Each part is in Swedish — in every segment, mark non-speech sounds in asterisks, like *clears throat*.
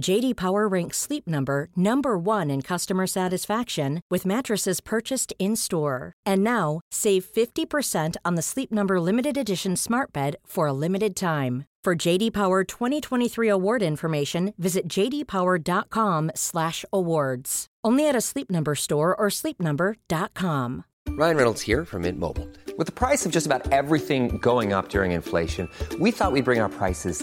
JD Power ranks Sleep Number number 1 in customer satisfaction with mattresses purchased in-store. And now, save 50% on the Sleep Number limited edition Smart Bed for a limited time. For JD Power 2023 award information, visit jdpower.com/awards. Only at a Sleep Number store or sleepnumber.com. Ryan Reynolds here from Mint Mobile. With the price of just about everything going up during inflation, we thought we'd bring our prices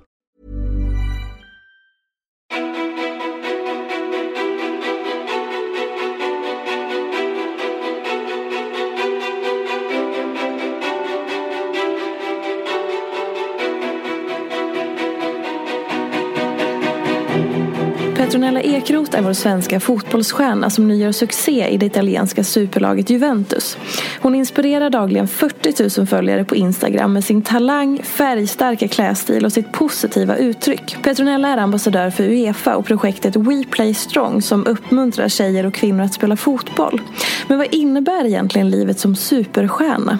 Petronella Ekroth är vår svenska fotbollsstjärna som nu gör succé i det italienska superlaget Juventus. Hon inspirerar dagligen 40 000 följare på Instagram med sin talang, färgstarka klädstil och sitt positiva uttryck. Petronella är ambassadör för Uefa och projektet We Play Strong som uppmuntrar tjejer och kvinnor att spela fotboll. Men vad innebär egentligen livet som superstjärna?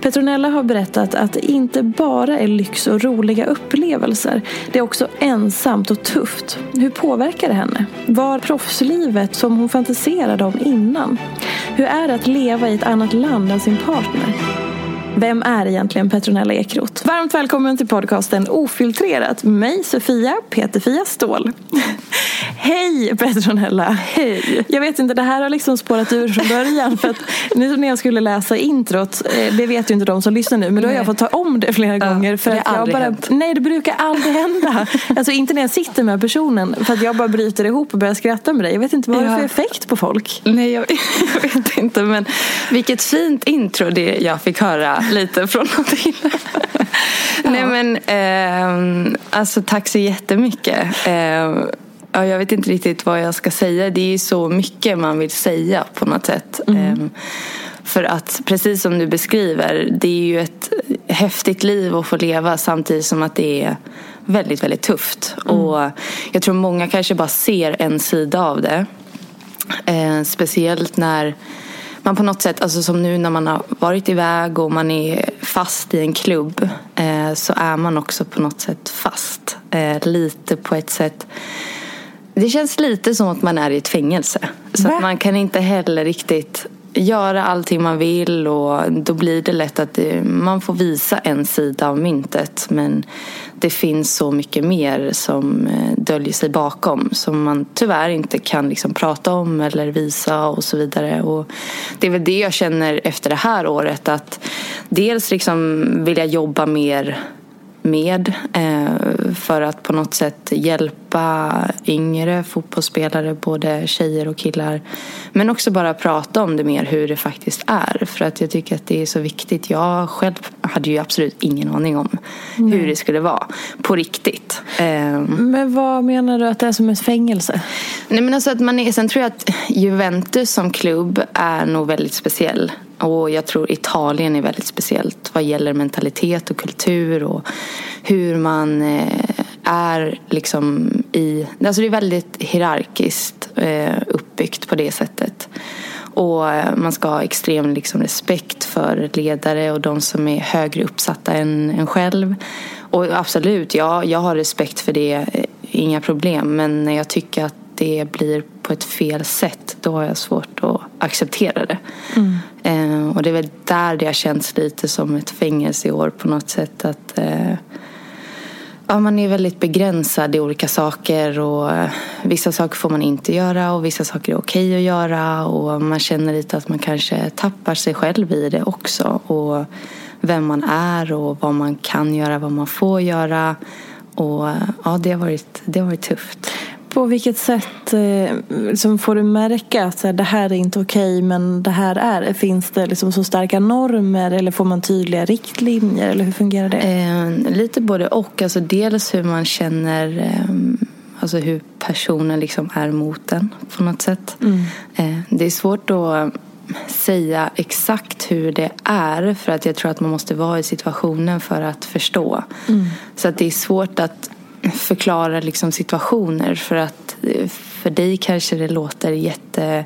Petronella har berättat att det inte bara är lyx och roliga upplevelser. Det är också ensamt och tufft. Hur påverkar det henne? Var proffslivet som hon fantiserade om innan? Hur är det att leva i ett annat land än sin partner? Vem är egentligen Petronella Ekroth? Varmt välkommen till podcasten Ofiltrerat med mig Sofia Peterfia Ståhl. *laughs* Hej Petronella! Hej! Jag vet inte, det här har liksom spårat ur från början. För att nu när jag skulle läsa introt, eh, det vet ju inte de som lyssnar nu, men då har jag fått ta om det flera ja, gånger. För det att jag bara, hänt. Nej, det brukar aldrig hända. *laughs* Alltså inte när jag sitter med personen, för att jag bara bryter ihop och börjar skratta med dig. Jag vet inte, vad har det för effekt på folk? Nej, jag, *laughs* jag vet inte. Men vilket fint intro det jag fick höra *laughs* lite från till. *laughs* ja. Nej men, eh, alltså tack så jättemycket. Eh, ja, jag vet inte riktigt vad jag ska säga. Det är så mycket man vill säga på något sätt. Mm. Eh, för att precis som du beskriver, det är ju ett häftigt liv att få leva samtidigt som att det är väldigt, väldigt tufft. Mm. Och jag tror många kanske bara ser en sida av det. Eh, speciellt när man på något sätt, alltså som nu när man har varit iväg och man är fast i en klubb eh, så är man också på något sätt fast. Eh, lite på ett sätt det känns lite som att man är i ett fängelse. Så att man kan inte heller riktigt göra allting man vill och då blir det lätt att det, man får visa en sida av myntet men det finns så mycket mer som eh, döljer sig bakom som man tyvärr inte kan liksom prata om eller visa och så vidare. Och det är väl det jag känner efter det här året att dels liksom vill jag jobba mer med eh, för att på något sätt hjälpa yngre fotbollsspelare, både tjejer och killar. Men också bara prata om det mer, hur det faktiskt är. För att jag tycker att det är så viktigt. Jag själv hade ju absolut ingen aning om hur det skulle vara på riktigt. Eh, Men vad menar du att det är som ett fängelse? Nej men alltså att man är, sen tror jag att Juventus som klubb är nog väldigt speciell. Och jag tror Italien är väldigt speciellt vad gäller mentalitet och kultur och hur man eh, är liksom i... Alltså det är väldigt hierarkiskt eh, uppbyggt på det sättet. Och eh, man ska ha extrem liksom, respekt för ledare och de som är högre uppsatta än en själv. Och absolut, ja, jag har respekt för det inga problem. Men när jag tycker att det blir på ett fel sätt, då har jag svårt att acceptera det. Mm. Och det är väl där det har känts lite som ett fängelse i år på något sätt. Att eh, ja, man är väldigt begränsad i olika saker och eh, vissa saker får man inte göra och vissa saker är okej att göra och man känner lite att man kanske tappar sig själv i det också och vem man är och vad man kan göra, vad man får göra och eh, ja, det har varit, det har varit tufft. På vilket sätt eh, liksom får du märka att det här är inte okej men det här är? Finns det liksom så starka normer eller får man tydliga riktlinjer? Eller hur fungerar det? Eh, lite både och. Alltså dels hur man känner eh, Alltså hur personen liksom är mot en på något sätt. Mm. Eh, det är svårt att säga exakt hur det är för att jag tror att man måste vara i situationen för att förstå. Mm. Så att det är svårt att förklara liksom situationer för att för dig kanske det låter jätte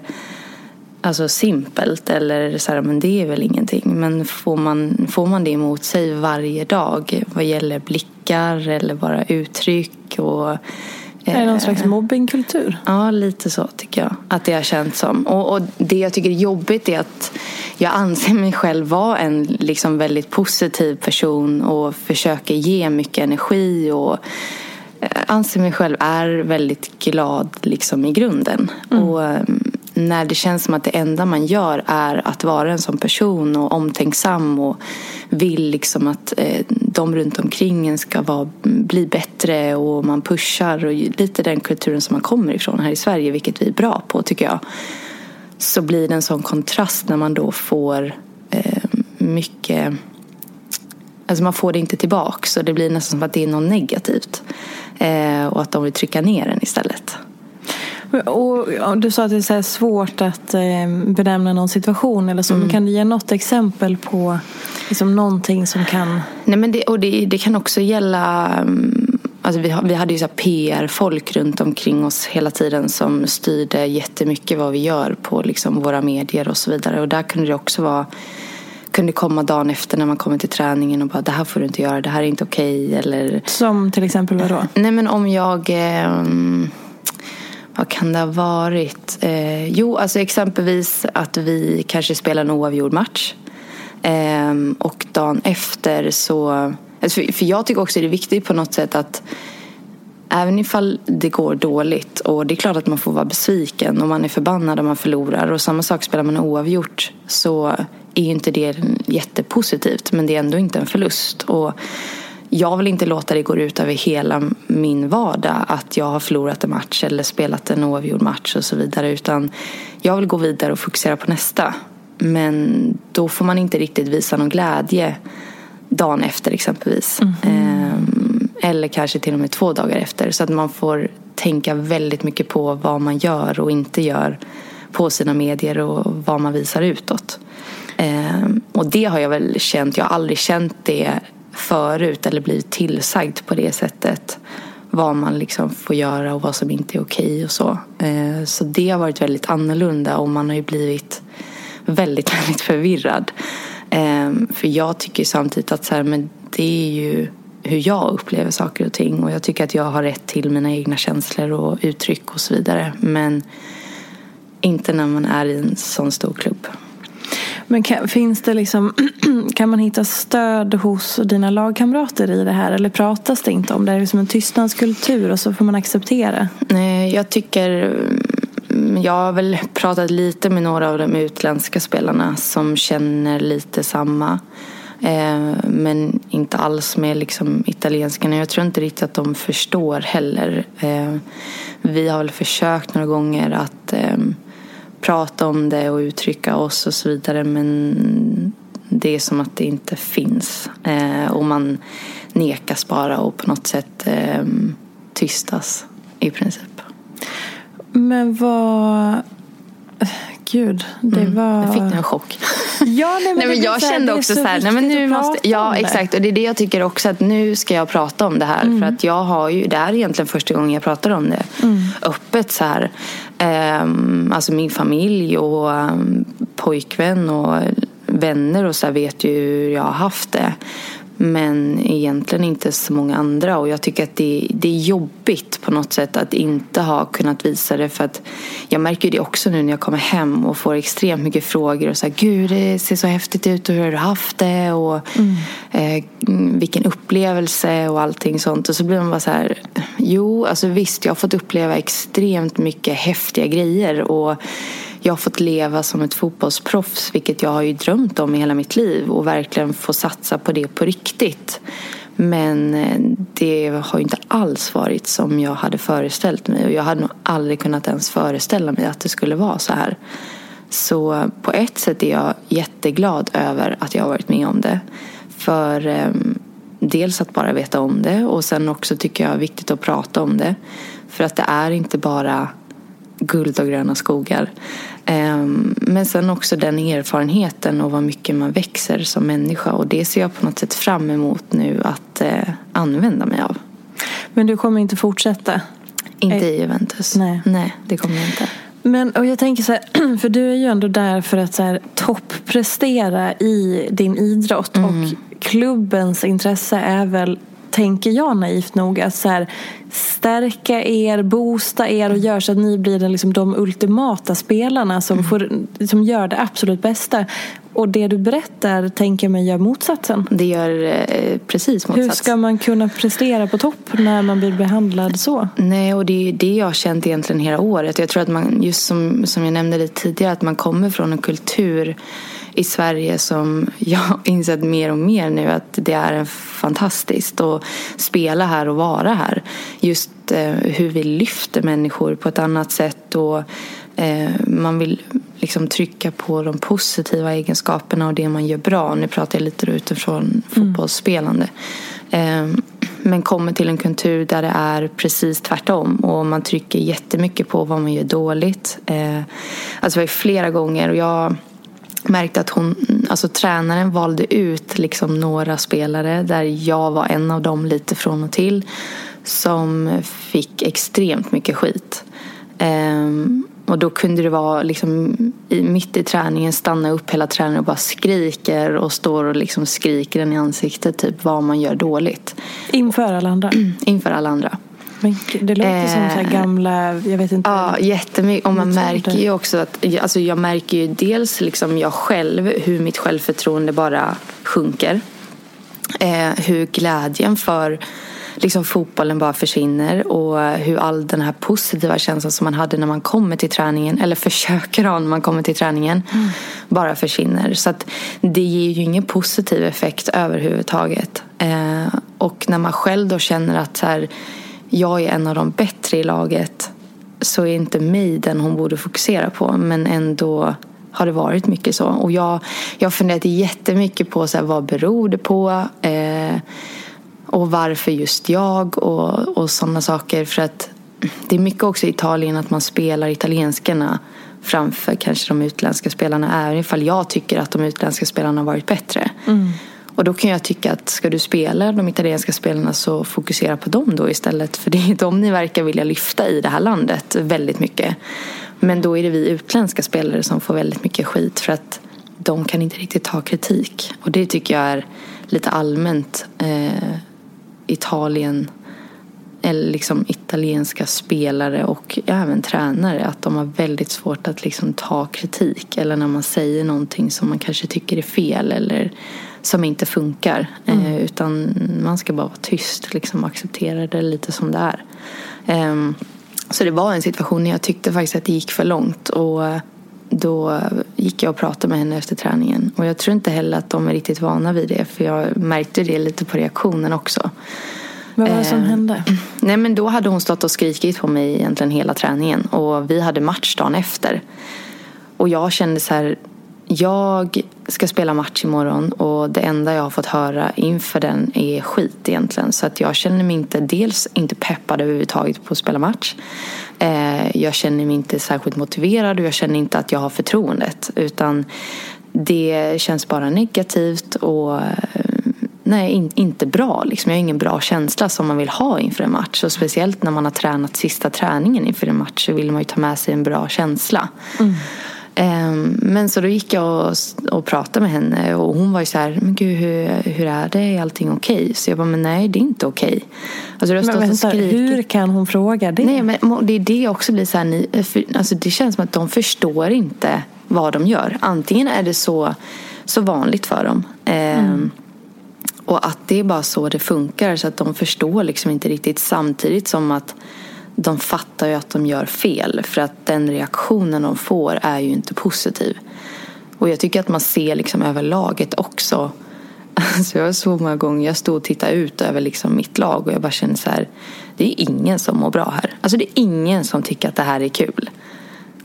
alltså simpelt eller så här, men det är väl ingenting. Men får man, får man det emot sig varje dag vad gäller blickar eller bara uttryck och är det någon slags mobbingkultur? Ja, lite så tycker jag att det har känts som. Och, och, det jag tycker är jobbigt är att jag anser mig själv vara en liksom väldigt positiv person och försöker ge mycket energi och Eh, anser mig själv är väldigt glad liksom i grunden. Mm. Och ehm, när det känns som att det enda man gör är att vara en sån person och omtänksam och vill liksom att eh, de runt omkring en ska vara, bli bättre och man pushar och lite den kulturen som man kommer ifrån här i Sverige, vilket vi är bra på tycker jag. Så blir det en sån kontrast när man då får eh, mycket Alltså man får det inte tillbaka så det blir nästan som att det är något negativt. Eh, och att de vill trycka ner den istället. Och, du sa att det är svårt att eh, benämna någon situation eller så. Mm. Kan du ge något exempel på liksom, någonting som kan... Nej, men det, och det, det kan också gälla mm, Alltså vi, vi hade ju PR-folk runt omkring oss hela tiden som styrde jättemycket vad vi gör på liksom våra medier och så vidare. Och där kunde det också vara kunde komma dagen efter när man kommer till träningen och bara det här får du inte göra, det här är inte okej. Okay, eller... Som till exempel vad då? Nej men om jag... Eh, vad kan det ha varit? Eh, jo, alltså exempelvis att vi kanske spelar en oavgjord match. Eh, och dagen efter så... Alltså för jag tycker också det är viktigt på något sätt att Även ifall det går dåligt och det är klart att man får vara besviken och man är förbannad om man förlorar och samma sak spelar man oavgjort så är ju inte det jättepositivt men det är ändå inte en förlust. Och jag vill inte låta det gå ut över hela min vardag att jag har förlorat en match eller spelat en oavgjord match och så vidare utan jag vill gå vidare och fokusera på nästa. Men då får man inte riktigt visa någon glädje dagen efter exempelvis. Mm. Eller kanske till och med två dagar efter. Så att man får tänka väldigt mycket på vad man gör och inte gör på sina medier och vad man visar utåt. Ehm, och det har jag väl känt. Jag har aldrig känt det förut eller blivit tillsagd på det sättet. Vad man liksom får göra och vad som inte är okej och så. Ehm, så det har varit väldigt annorlunda och man har ju blivit väldigt, *laughs* väldigt förvirrad. Ehm, för jag tycker samtidigt att så här, men det är ju hur jag upplever saker och ting och jag tycker att jag har rätt till mina egna känslor och uttryck och så vidare. Men inte när man är i en sån stor klubb. Men kan, finns det liksom, *clears throat* kan man hitta stöd hos dina lagkamrater i det här? Eller pratas det inte om det? Är det liksom en tystnadskultur och så får man acceptera? Jag tycker mm, jag har väl pratat lite med några av de utländska spelarna som känner lite samma. Eh, men inte alls med liksom italienskarna. Jag tror inte riktigt att de förstår heller. Eh, vi har väl försökt några gånger att ehm, prata om det och uttrycka oss och så vidare men det är som att det inte finns. Eh, och man nekas bara och på något sätt eh, tystas i princip. Men vad... Gud, det mm. var... Jag fick en chock. *laughs* Ja, nej, men, nej, men jag kände också så, så här, nej, men nu måste, ja exakt och det är det jag tycker också att nu ska jag prata om det här mm. för att jag har ju, det här är egentligen första gången jag pratar om det mm. öppet så här. Um, alltså min familj och um, pojkvän och vänner och så vet ju hur jag har haft det. Men egentligen inte så många andra. Och jag tycker att det, det är jobbigt på något sätt att inte ha kunnat visa det. För att jag märker det också nu när jag kommer hem och får extremt mycket frågor. Och så här, Gud, det ser så häftigt ut och hur har du haft det? Och mm. eh, vilken upplevelse och allting sånt. Och så blir man bara så här, jo, alltså visst, jag har fått uppleva extremt mycket häftiga grejer. Och jag har fått leva som ett fotbollsproffs, vilket jag har ju drömt om i hela mitt liv och verkligen få satsa på det på riktigt. Men eh, det har ju inte alls varit som jag hade föreställt mig och jag hade nog aldrig kunnat ens föreställa mig att det skulle vara så här. Så eh, på ett sätt är jag jätteglad över att jag har varit med om det. För eh, dels att bara veta om det och sen också tycker jag är viktigt att prata om det. För att det är inte bara guld och gröna skogar. Ehm, men sen också den erfarenheten och vad mycket man växer som människa. Och det ser jag på något sätt fram emot nu att eh, använda mig av. Men du kommer inte fortsätta? Inte i Juventus. Nej. Nej, det kommer jag inte. Men och jag tänker så här, *clears throat* för du är ju ändå där för att så här, topprestera i din idrott. Mm. Och klubbens intresse är väl tänker jag naivt nog, att så här, stärka er, boosta er och göra så att ni blir liksom de ultimata spelarna som, mm. får, som gör det absolut bästa. Och det du berättar tänker mig gör motsatsen. Det gör eh, precis motsatsen. Hur ska man kunna prestera på topp när man blir behandlad så? Nej, och det är det jag har känt egentligen hela året. Jag tror att man, just som, som jag nämnde lite tidigare, att man kommer från en kultur i Sverige som jag *laughs* insett mer och mer nu att det är fantastiskt att spela här och vara här. Just eh, hur vi lyfter människor på ett annat sätt och eh, man vill liksom trycka på de positiva egenskaperna och det man gör bra. Nu pratar jag lite utifrån mm. fotbollsspelande. Eh, men kommer till en kultur där det är precis tvärtom och man trycker jättemycket på vad man gör dåligt. Eh, alltså det var flera gånger och jag märkte att hon, alltså tränaren valde ut liksom några spelare där jag var en av dem lite från och till som fick extremt mycket skit. Ehm, och då kunde det vara liksom i, mitt i träningen stanna upp hela träningen och bara skriker och står och liksom skriker den i ansiktet typ vad man gör dåligt. Inför alla andra? *clears throat* Inför alla andra. Men det låter eh, som så eh, gamla, jag vet inte. Ja, jättemycket. Och man märker ju också att, alltså jag märker ju dels liksom jag själv hur mitt självförtroende bara sjunker. Eh, hur glädjen för liksom fotbollen bara försvinner och hur all den här positiva känslan som man hade när man kommer till träningen eller försöker ha när man kommer till träningen mm. bara försvinner. Så att det ger ju ingen positiv effekt överhuvudtaget. Eh, och när man själv då känner att så här, jag är en av de bättre i laget så är inte mig den hon borde fokusera på. Men ändå har det varit mycket så. Och jag, har funderat jättemycket på så här, vad beror det på? Eh, och varför just jag? Och, och sådana saker. För att det är mycket också i Italien att man spelar italienskarna framför kanske de utländska spelarna. Även ifall jag tycker att de utländska spelarna har varit bättre. Mm. Och då kan jag tycka att ska du spela de italienska spelarna så fokusera på dem då istället. För det är *laughs* de ni verkar vilja lyfta i det här landet väldigt mycket. Men då är det vi utländska spelare som får väldigt mycket skit för att de kan inte riktigt ta kritik. Och det tycker jag är lite allmänt eh, Italien eller liksom italienska spelare och även tränare att de har väldigt svårt att liksom ta kritik eller när man säger någonting som man kanske tycker är fel eller som inte funkar. Mm. Eh, utan man ska bara vara tyst liksom, och acceptera det lite som det är. Eh, så det var en situation när jag tyckte faktiskt att det gick för långt. Och då gick jag och pratade med henne efter träningen. Och jag tror inte heller att de är riktigt vana vid det. För jag märkte det lite på reaktionen också. Vad var det som eh, hände? *clears throat* Nej men då hade hon stått och skrikit på mig egentligen hela träningen. Och vi hade match dagen efter. Och jag kände så här, jag ska spela match imorgon och det enda jag har fått höra inför den är skit egentligen. Så att jag känner mig inte, dels inte peppad överhuvudtaget på att spela match. Eh, jag känner mig inte särskilt motiverad och jag känner inte att jag har förtroendet. Utan det känns bara negativt och eh, nej, in, inte bra. Liksom. Jag har ingen bra känsla som man vill ha inför en match. Och speciellt när man har tränat sista träningen inför en match så vill man ju ta med sig en bra känsla. Mm. Ehm, men så då gick jag och, pratade med henne och hon var ju så här, men gud hur, hur är det, är allting okej? Okay? Så jag bara, men nej det är inte okej. Okay. Alltså, men vänta, hur kan hon fråga det? Nej men det är det också blir så här, ni, för, alltså, det känns som att de förstår inte vad de gör. Antingen är det så, så vanligt för dem. Ehm, mm. Och att det är bara så det funkar så att de förstår liksom inte riktigt samtidigt som att de fattar ju att de gör fel för att den reaktionen de får är ju inte positiv. Och jag tycker att man ser liksom över laget också. *laughs* Alltså jag så många gånger, jag stod och tittade ut över liksom mitt lag och jag bara kände så här, det är ingen som mår bra här. Alltså det är ingen som tycker att det här är kul.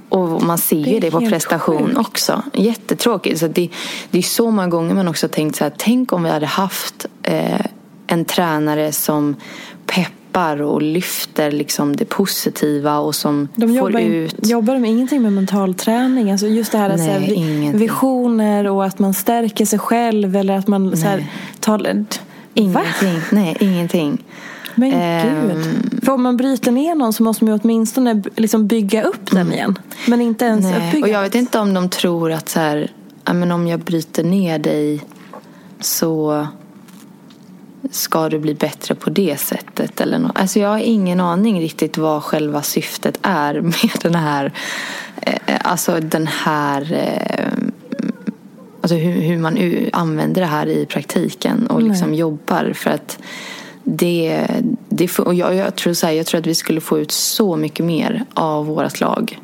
Och man ser ju det, på prestation sjukt. också. Jättetråkigt. Så det, det är så många gånger man också tänkt så här, tänk om vi hade haft eh, en tränare som pepp peppar och lyfter liksom det positiva och som de får ut... Jobbar de ingenting med mental träning? Alltså just det här, Nej, så här visioner och att man stärker sig själv eller att man så här, tar... Ingenting. Va? Nej, ingenting. Men um, gud. För om man bryter ner någon så måste man ju åtminstone liksom bygga upp den mm. igen. Men inte ens Nej. uppbygga. Och jag vet inte om de tror att så här, men om jag bryter ner dig så ska du bli bättre på det sättet? Eller no alltså jag har ingen aning riktigt vad själva syftet är *laughs* med den här, eh, alltså den här eh, Alltså hur, hur, man använder det här i praktiken och liksom Nej. jobbar. För att det, det, och jag, jag, tror så här, jag tror att vi skulle få ut så mycket mer av vårt lag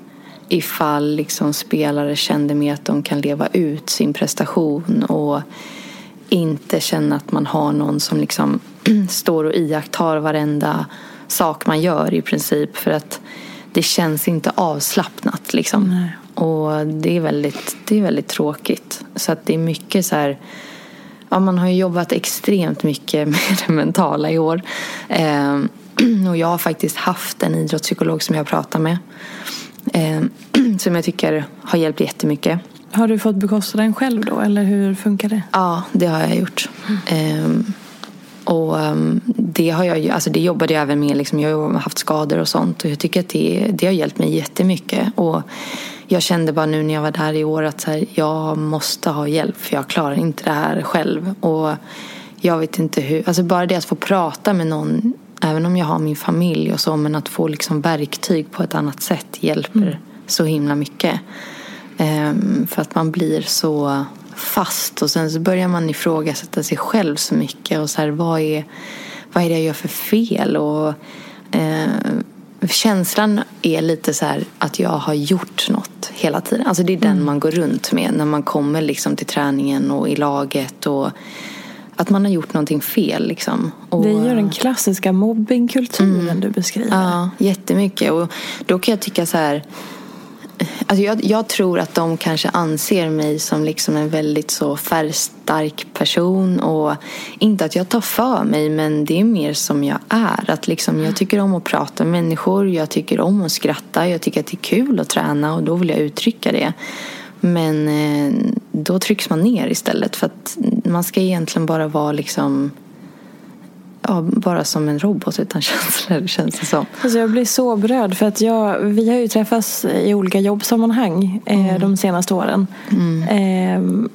ifall liksom spelare kände mer att de kan leva ut sin prestation och inte känna att man har någon som liksom *clears throat* står och iakttar varenda sak man gör i princip. För att det känns inte avslappnat liksom. Nej. Och det är, väldigt, det är väldigt tråkigt. Så att det är mycket så här Ja, man har ju jobbat extremt mycket *laughs* med det mentala i år. Eh, *clears throat* och jag har faktiskt haft en idrottspsykolog som jag pratar med. Eh, *clears throat* som jag tycker har hjälpt jättemycket. Har du fått bekosta den själv då eller hur funkar det? Ja, det har jag gjort. Mm. Um, och um, det, har jag, alltså det jobbade jag även med. Liksom, jag har haft skador och sånt och jag tycker att det, det har hjälpt mig jättemycket. Och jag kände bara nu när jag var där i år att här, jag måste ha hjälp för jag klarar inte det här själv. Och jag vet inte hur, alltså bara det att få prata med någon även om jag har min familj och så men att få liksom verktyg på ett annat sätt hjälper mm. så himla mycket. Ehm, för att man blir så fast och sen så börjar man ifrågasätta sig själv så mycket och så här, vad är, vad är det jag gör för fel? Och, eh, känslan är lite så här att jag har gjort något hela tiden. Alltså det är den mm. man går runt med när man kommer liksom till träningen och i laget och att man har gjort någonting fel. Liksom. Och, det gör den klassiska mobbingkulturen mm, du beskriver. Ja, jättemycket. Och då kan jag tycka så här Alltså jag, jag, tror att de kanske anser mig som liksom en väldigt så färgstark person. Och inte att jag tar för mig, men det är mer som jag är. Att liksom, jag tycker om att prata med människor, jag tycker om att skratta, jag tycker att det är kul att träna och då vill jag uttrycka det. Men eh, då trycks man ner istället för att man ska egentligen bara vara liksom ja, bara som en robot utan *laughs* känslor känns det som. Alltså jag blir så berörd för att jag, vi har ju träffats i olika jobbsammanhang eh, mm. de senaste åren. Mm. Eh,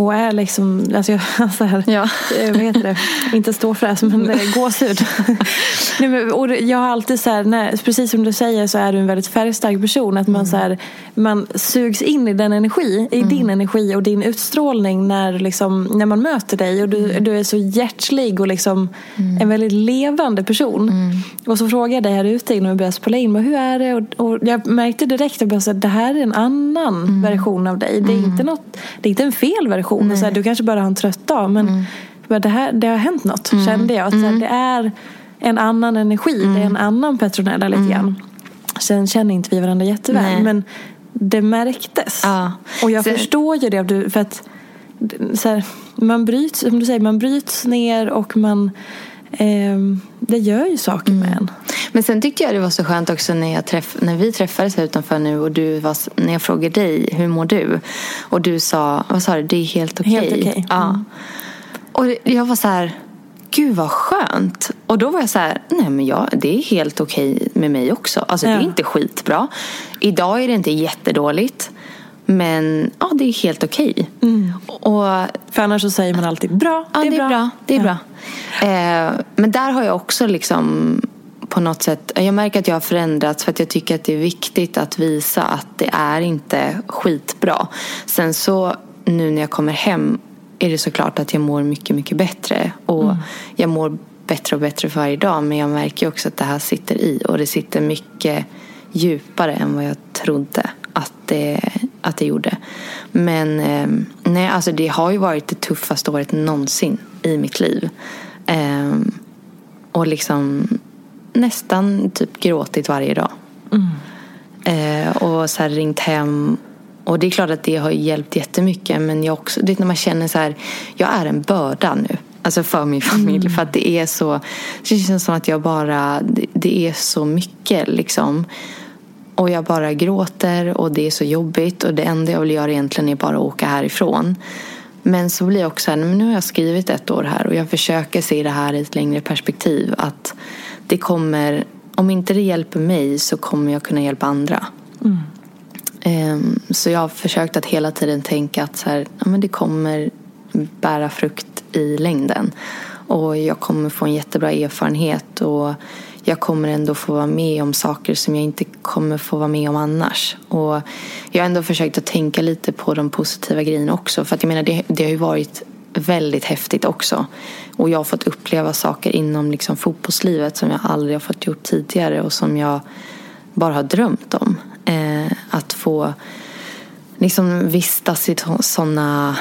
och är liksom, alltså jag, *laughs* så här, ja. Eh, vad heter det, inte ståfräs men gåshud. *laughs* Nej, men, och jag har alltid så här, när, precis som du säger så är du en väldigt färgstark person. Att man, mm. så här, man sugs in i den energi, i mm. din energi och din utstrålning när, liksom, när man möter dig. Och du, mm. du är så hjärtlig och liksom mm. en väldigt levande person. Mm. Och så frågade jag dig här ute innan vi började spela in, hur är det? Och, och jag märkte direkt att det här är en annan mm. version av dig. Det är, inte något, det är inte en fel version relation. Och så här, du kanske bara har en trött dag men mm. det, här, det har hänt något mm. kände jag. Att, här, mm. det är en annan energi. Det är en mm. annan Petronella lite mm. grann. Sen känner inte vi varandra jätteväl. Nej. Men det märktes. Ja. Och jag så... förstår ju det. För att så här, man bryts, som du säger, man bryts ner och man det gör ju saker med en. Men sen tyckte jag det var så skönt också när, jag träff, när vi träffades här utanför nu och du var, när jag frågade dig hur mår du? Och du sa, vad sa du, det är helt okej. Helt okay. Ja. Mm. Och jag var så här, gud vad skönt. Och då var jag så här, nej men jag, det är helt okej med mig också. Alltså ja. det är inte skitbra. Idag är det inte jättedåligt. Men ja, det är helt okej. Mm. Och För annars så säger man alltid bra, Ja, det är bra. Det är Ja. bra. Eh, men där har jag också liksom på något sätt, jag märker att jag har förändrats för att jag tycker att det är viktigt att visa att det är inte skitbra. Sen så nu när jag kommer hem är det såklart att jag mår mycket, mycket bättre. Och jag mår bättre och bättre för varje dag. Men jag märker också att det här sitter i. Och det sitter mycket djupare än vad jag trodde att det, att det gjorde. Men eh, nej, alltså det har ju varit det tuffaste året någonsin i mitt liv. Eh, och liksom nästan typ gråtit varje dag. Eh, och så här ringt hem. Och det är klart att det har hjälpt jättemycket. Men jag också, det är när man känner så här, jag är en börda nu. Alltså för min familj. För att det är så, det känns som att jag bara, det, det är så mycket liksom. Och jag bara gråter och det är så jobbigt. Och det enda jag vill göra egentligen är bara att åka härifrån. Men så blir jag också så här, men nu har jag skrivit ett år här och jag försöker se det här i ett längre perspektiv. Att det kommer, om inte det hjälper mig så kommer jag kunna hjälpa andra. Ehm, Så jag har försökt att hela tiden tänka att så här, ja, men det kommer bära frukt i längden. Och jag kommer få en jättebra erfarenhet och jag kommer ändå få vara med om saker som jag inte kommer få vara med om annars. Och jag har ändå försökt att tänka lite på de positiva grejerna också. För att jag menar, det, det har ju varit väldigt häftigt också. Och jag har fått uppleva saker inom liksom fotbollslivet som jag aldrig har fått gjort tidigare och som jag bara har drömt om. Eh, att få liksom vistas i sådana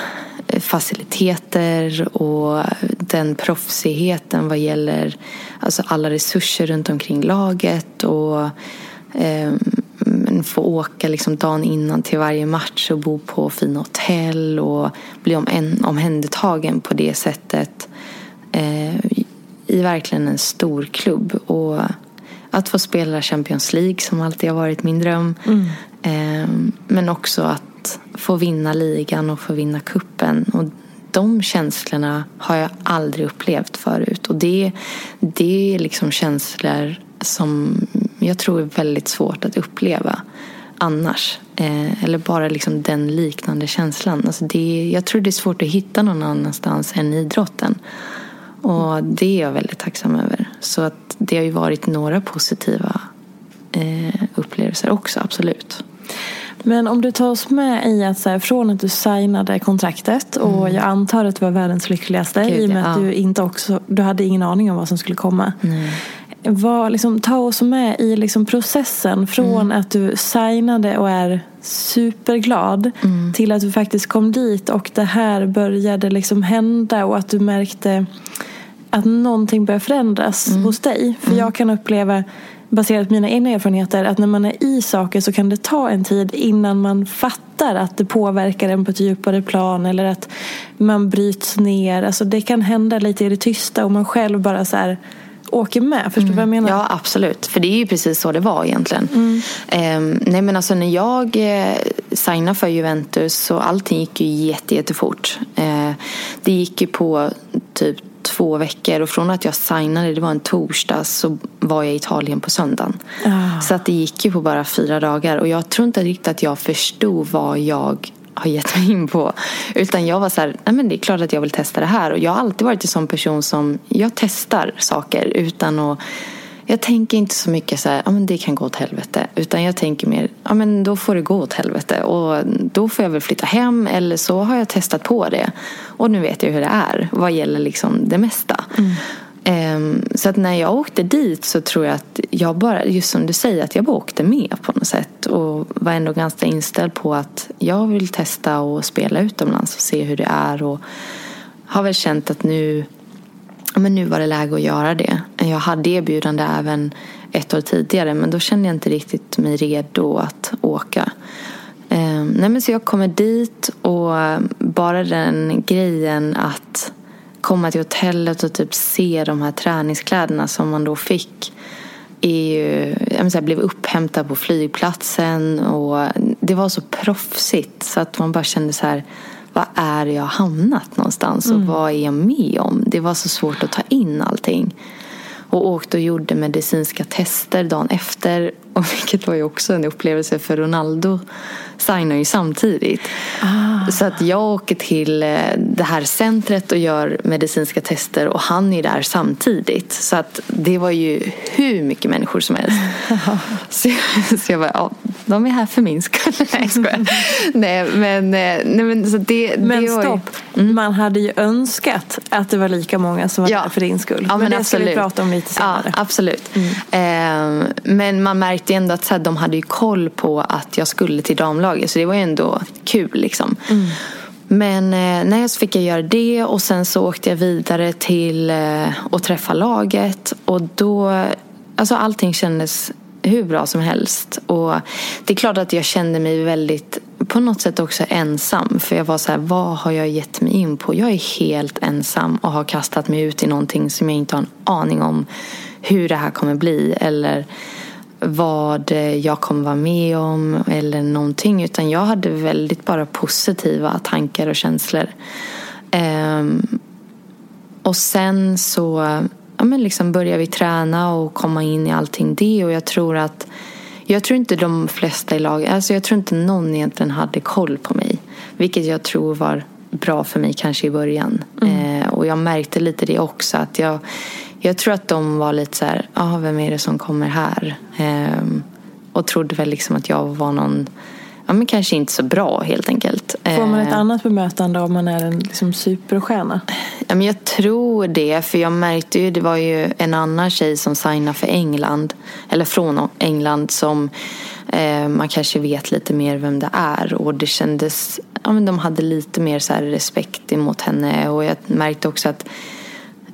eh, faciliteter och den proffsigheten vad gäller alltså alla resurser runt omkring laget och men få åka liksom dagen innan till varje match och bo på fina hotell och bli om, omhändertagen på det sättet eh, i verkligen en stor klubb. Och att få spela Champions League som alltid har varit min dröm. Eh, men också att få vinna ligan och få vinna kuppen Och de känslorna har jag aldrig upplevt förut. Och det, det är liksom känslor som jag tror är väldigt svårt att uppleva annars. Eh, eller bara liksom den liknande känslan. Alltså det, jag tror det är svårt att hitta någon annanstans än idrotten. Och det är jag väldigt tacksam över. Så att det har ju varit några positiva eh, upplevelser också, absolut. Men om du tar oss med i att så här, från att du signade kontraktet och jag antar att du var världens lyckligaste Gud, i och med att ja. du inte också, du hade ingen aning om vad som skulle komma. Vad, liksom, ta oss med i liksom, processen från att du signade och är superglad till att du faktiskt kom dit och det här började liksom hända och att du märkte att någonting börjar förändras hos dig. För jag kan uppleva baserat på mina egna erfarenheter att när man är i saker så kan det ta en tid innan man fattar att det påverkar en på ett djupare plan eller att man bryts ner. Alltså det kan hända lite i det tysta och man själv bara så här åker med. Förstår du vad jag menar? Ja, absolut. För det är ju precis så det var egentligen. Ehm, nej, men alltså när jag eh, signade för Juventus så allting gick ju jätte, jättefort. Eh, det gick ju på typ två veckor och från att jag signade, det var en torsdag, så var jag i Italien på söndagen. Ah. Så att det gick ju på bara fyra dagar och jag tror inte riktigt att jag förstod vad jag har gett mig in på. Utan jag var så här, nej men det är klart att jag vill testa det här. Och jag har alltid varit en sån person som, jag testar saker utan att jag tänker inte så mycket så här, ja men det kan gå åt helvete. Utan jag tänker mer, ja men då får det gå åt helvete. Och då får jag väl flytta hem eller så har jag testat på det. Och nu vet jag hur det är vad gäller liksom det mesta. Mm. Ehm, så att när jag åkte dit så tror jag att jag bara, just som du säger, att jag bara åkte med på något sätt. Och var ändå ganska inställd på att jag vill testa och spela utomlands och se hur det är. Och har väl känt att nu men nu var det läge att göra det. Jag hade erbjudande även ett år tidigare men då kände jag inte riktigt mig redo att åka. Ehm, nej, men så jag kommer dit och bara den grejen att komma till hotellet och typ se de här träningskläderna som man då fick är ju, jag blev upphämtad på flygplatsen och det var så proffsigt så att man bara kände så här vad är jag hamnat någonstans och vad är jag med om? Det var så svårt att ta in allting. Och åkte och gjorde medicinska tester dagen efter. Och *laughs* vilket var ju också en upplevelse för Ronaldo signar ju samtidigt. Ah. Så att jag åker till eh, det här centret och gör medicinska tester och han är där samtidigt. Så att det var ju hur mycket människor som helst. *laughs* så, så jag bara, ja, de är här för min skull. *laughs* nej, jag nej, men, eh, nej, men, så det, men det stopp, ju... mm. man hade ju önskat att det var lika många som var ja. där för din skull. Ja, men, men det absolut. ska vi prata om lite senare. Ja, absolut. Mm. Eh, men man märkte ändå att så här, de hade ju koll på att jag skulle till damlaget. Så det var ju ändå kul liksom. Mm. Men eh, nej, så fick jag göra det och sen så åkte jag vidare till eh, att träffa laget. Och då, alltså allting kändes hur bra som helst. Och det är klart att jag kände mig väldigt, på något sätt också ensam. För jag var så här, vad har jag gett mig in på? Jag är helt ensam och har kastat mig ut i någonting som jag inte har en aning om hur det här kommer bli. Eller vad jag kommer vara med om eller någonting. Utan jag hade väldigt bara positiva tankar och känslor. Um, och sen så ja, men liksom började vi träna och komma in i allting det. Och jag tror att jag tror inte de flesta i laget, alltså jag tror inte någon egentligen hade koll på mig. Vilket jag tror var bra för mig kanske i början. Mm. Eh, och jag märkte lite det också. att jag jag tror att de var lite så här, ah, vem är det som kommer här? Ehm, och trodde väl liksom att jag var någon, ja men kanske inte så bra helt enkelt. Får man ett ehm. annat bemötande om man är en liksom, superstjärna? Ja, men jag tror det, för jag märkte ju, det var ju en annan tjej som signade för England, eller från England som eh, man kanske vet lite mer vem det är. Och det kändes, ja men de hade lite mer så respekt emot henne och jag märkte också att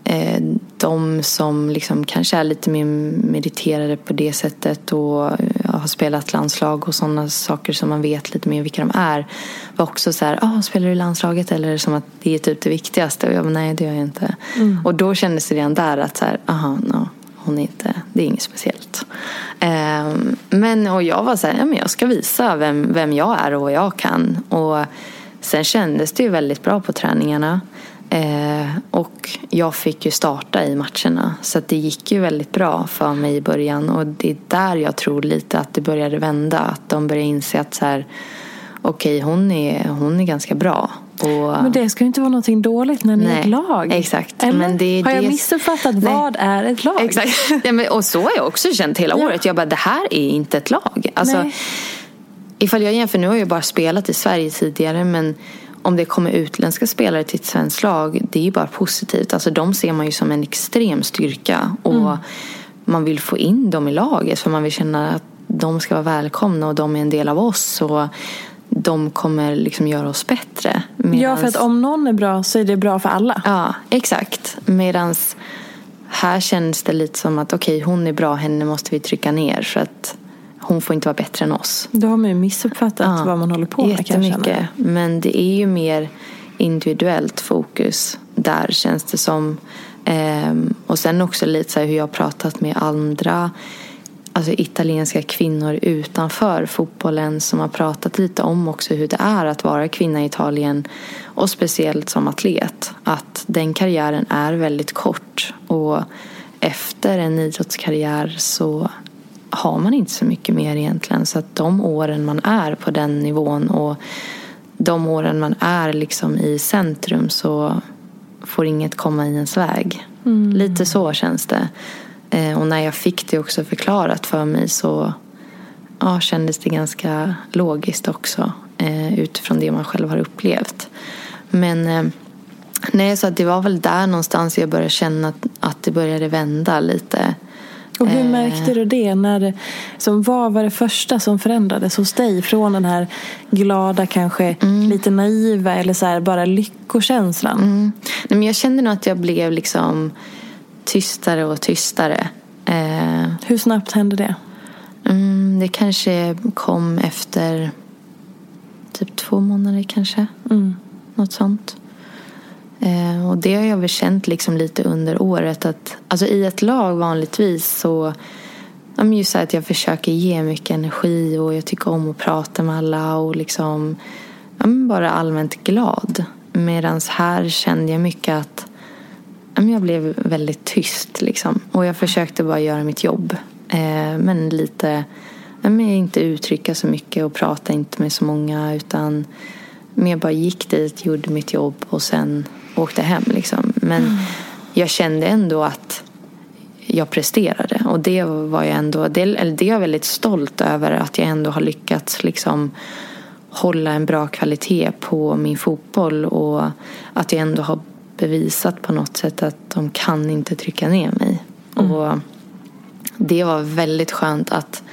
Eh, de som liksom kanske är lite mer meriterade på det sättet och har spelat landslag och sådana saker som man vet lite mer vilka de är var också så här, ah, spelar du i landslaget eller som att det är typ det viktigaste och jag bara, nej det gör jag inte. Mm. Och då kändes det redan där att så här, aha, no, hon är inte, det är inget speciellt. Um, men och jag var så här, ja, men jag ska visa vem, vem jag är och vad jag kan. Och sen kändes det ju väldigt bra på träningarna. Eh, och jag fick ju starta i matcherna. Så det gick ju väldigt bra för mig i början. Och det är där jag tror lite att det började vända. Att de började inse att så här, okej, okay, hon, är, hon är ganska bra. Och, men det ska ju inte vara någonting dåligt när ni nej, är ett lag. Exakt. Eller? Men det, har jag det, missuppfattat? Nej. Vad är ett lag? Exakt. Ja, men, och så har jag också känt hela ja. året. Jag bara, det här är inte ett lag. Alltså, ifall jag jämför, nu har jag bara spelat i Sverige tidigare. Men om det kommer utländska spelare till ett svenskt lag, det är ju bara positivt. Alltså de ser man ju som en extrem styrka. Och mm. man vill få in dem i laget för man vill känna att de ska vara välkomna och de är en del av oss. Och de kommer liksom göra oss bättre. Medans... Ja, för att om någon är bra så är det bra för alla. Ja, exakt. Medan här känns det lite som att okej, okay, hon är bra, henne måste vi trycka ner. För att hon får inte vara bättre än oss. Då har man ju missuppfattat ja, vad man håller på med Jättemycket. Men det är ju mer individuellt fokus där känns det som. Ehm, och sen också lite så hur jag har pratat med andra alltså italienska kvinnor utanför fotbollen som har pratat lite om också hur det är att vara kvinna i Italien och speciellt som atlet. Att den karriären är väldigt kort och efter en idrottskarriär så har man inte så mycket mer egentligen. Så att de åren man är på den nivån och de åren man är liksom i centrum så får inget komma i ens väg. Mm. Lite så känns det. Eh, och när jag fick det också förklarat för mig så ja, kändes det ganska logiskt också eh, utifrån det man själv har upplevt. Men eh, nej, så det var väl där någonstans jag började känna att, att det började vända lite. Och hur märkte du det? När, som, vad var det första som förändrades hos dig? Från den här glada, kanske mm. lite naiva eller så här, bara lyckokänslan? Mm. Nej, men jag kände nog att jag blev liksom tystare och tystare. Eh, hur snabbt hände det? Mm, det kanske kom efter typ två månader kanske. Mm. Något sånt. Eh, och det har jag väl känt liksom lite under året att alltså i ett lag vanligtvis så ja, just så att jag försöker ge mycket energi och jag tycker om att prata med alla och liksom ja, bara allmänt glad. Medan här kände jag mycket att jag blev väldigt tyst liksom. Och jag försökte bara göra mitt jobb. Eh, men lite, ja men inte uttrycka så mycket och prata inte med så många utan mer bara gick dit, gjorde mitt jobb och sen åkte hem liksom. Men mm. jag kände ändå att jag presterade och det var jag ändå, det, eller det är jag väldigt stolt över att jag ändå har lyckats liksom hålla en bra kvalitet på min fotboll och att jag ändå har bevisat på något sätt att de kan inte trycka ner mig. Mm. Och det var väldigt skönt att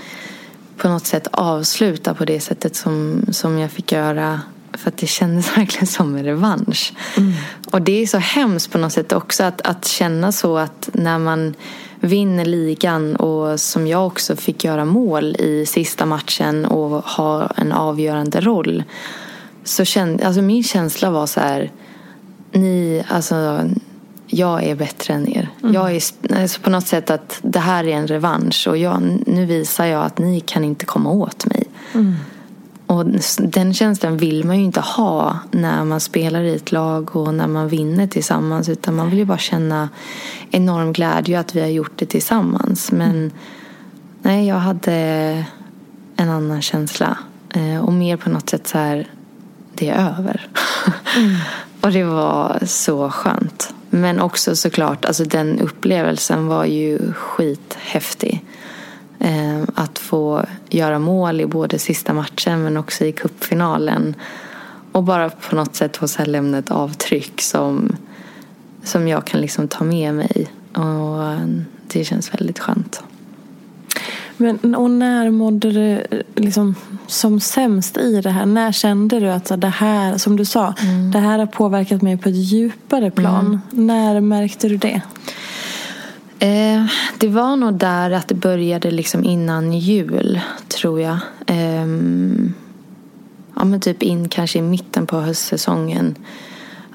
på något sätt avsluta på det sättet som, som jag fick göra. För att det kändes *laughs* verkligen som en revansch. Mm. Och det är så hemskt på något sätt också att, att känna så att när man vinner ligan och som jag också fick göra mål i sista matchen och ha en avgörande roll. Så kände, alltså min känsla var så här, ni, alltså jag är bättre än er. Mm. Jag är alltså på något sätt att det här är en revansch och jag, nu visar jag att ni kan inte komma åt mig. Mm. Och den känslan vill man ju inte ha när man spelar i ett lag och när man vinner tillsammans. Utan man vill ju bara känna enorm glädje att vi har gjort det tillsammans. Men mm. nej, jag hade en annan känsla. Eh, och mer på något sätt så här, det är över. Mm. *laughs* och det var så skönt. Men också såklart, alltså den upplevelsen var ju skithäftig. Eh, att få göra mål i både sista matchen men också i kuppfinalen Och bara på något sätt få så lämna ett avtryck som, som jag kan liksom ta med mig. Och det känns väldigt skönt. Men, och när mådde du liksom som sämst i det här? När kände du att det här, som du sa, mm. det här har påverkat mig på ett djupare plan? Mm. När märkte du det? Eh, det var nog där att det började liksom innan jul, tror jag. Eh, ja, men typ in kanske i mitten på höstsäsongen.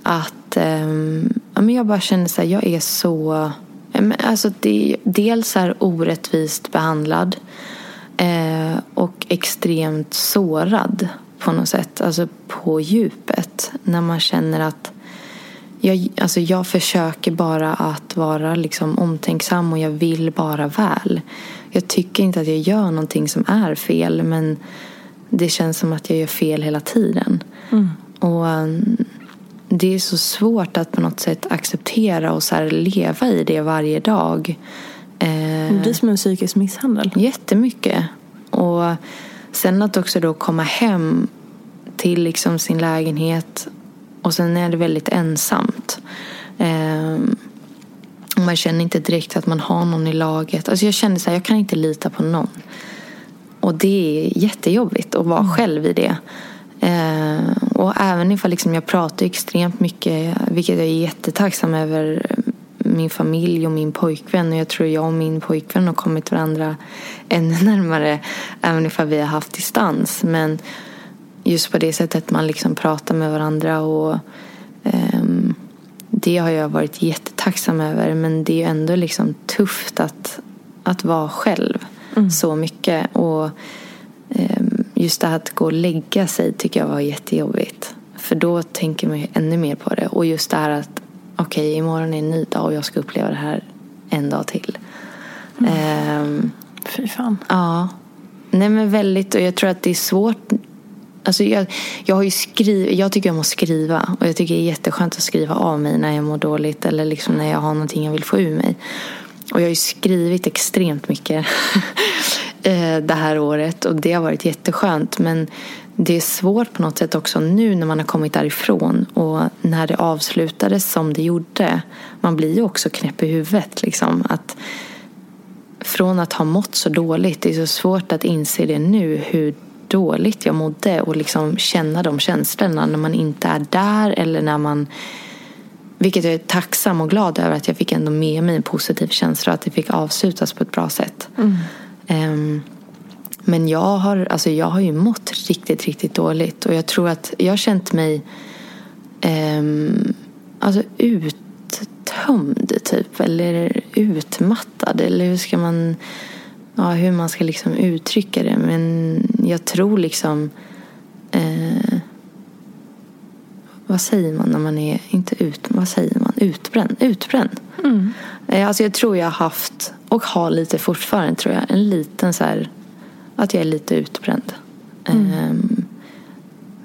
Att eh, ja, men jag bara kände så här, jag är så... Alltså det, dels är orättvist behandlad eh, och extremt sårad på något sätt. Alltså på djupet. När man känner att jag, alltså jag försöker bara att vara liksom omtänksam och jag vill bara väl. Jag tycker inte att jag gör någonting som är fel men det känns som att jag gör fel hela tiden. Mm. Och um, Det är så svårt att på något sätt acceptera och så leva i det varje dag. Eh, det blir som en psykisk misshandel. Jättemycket. Och sen att också då komma hem till liksom sin lägenhet och sen är det väldigt ensamt. Eh, man känner inte direkt att man har någon i laget. Alltså jag kände så här, jag kan inte lita på någon. Och det är jättejobbigt att vara mm. själv i det. Eh, och även ifall liksom jag pratar extremt mycket, vilket jag är jättetacksam över min familj och min pojkvän. Och jag tror jag och min pojkvän har kommit varandra ännu närmare även ifall vi har haft distans. Men just på det sättet man liksom pratar med varandra. och um, Det har jag varit jättetacksam över men det är ändå liksom tufft att, att vara själv mm. så mycket. Och um, Just det här att gå och lägga sig tycker jag var jättejobbigt. För då tänker man ju ännu mer på det. Och just det här att okej, okay, imorgon är en ny dag och jag ska uppleva det här en dag till. Mm. Um, Fy fan. Ja. Nej men väldigt, och jag tror att det är svårt Alltså jag, jag, har ju skriv, jag tycker om att skriva och jag tycker det är jätteskönt att skriva av mig när jag mår dåligt eller liksom när jag har någonting jag vill få ur mig. Och jag har ju skrivit extremt mycket *laughs* eh, det här året och det har varit jätteskönt. Men det är svårt på något sätt också nu när man har kommit därifrån och när det avslutades som det gjorde. Man blir ju också knäpp i huvudet liksom. Att från att ha mått så dåligt, det är så svårt att inse det nu hur dåligt jag mådde och liksom känna de känslorna när man inte är där eller när man vilket jag är tacksam och glad över att jag fick ändå med mig en positiv känsla och att det fick avslutas på ett bra sätt. Mm. Um, men jag har, alltså jag har ju mått riktigt, riktigt dåligt och jag tror att jag har känt mig um, alltså uttömd typ eller utmattad eller hur ska man ja, hur man ska liksom uttrycka det. Men jag tror liksom... Eh, vad säger man när man är... Inte ut, vad säger man? utbränd. utbränd. Mm. Eh, Alltså jag tror jag har haft, och har lite fortfarande tror jag, en liten så här, att jag är lite utbränd. Ehm,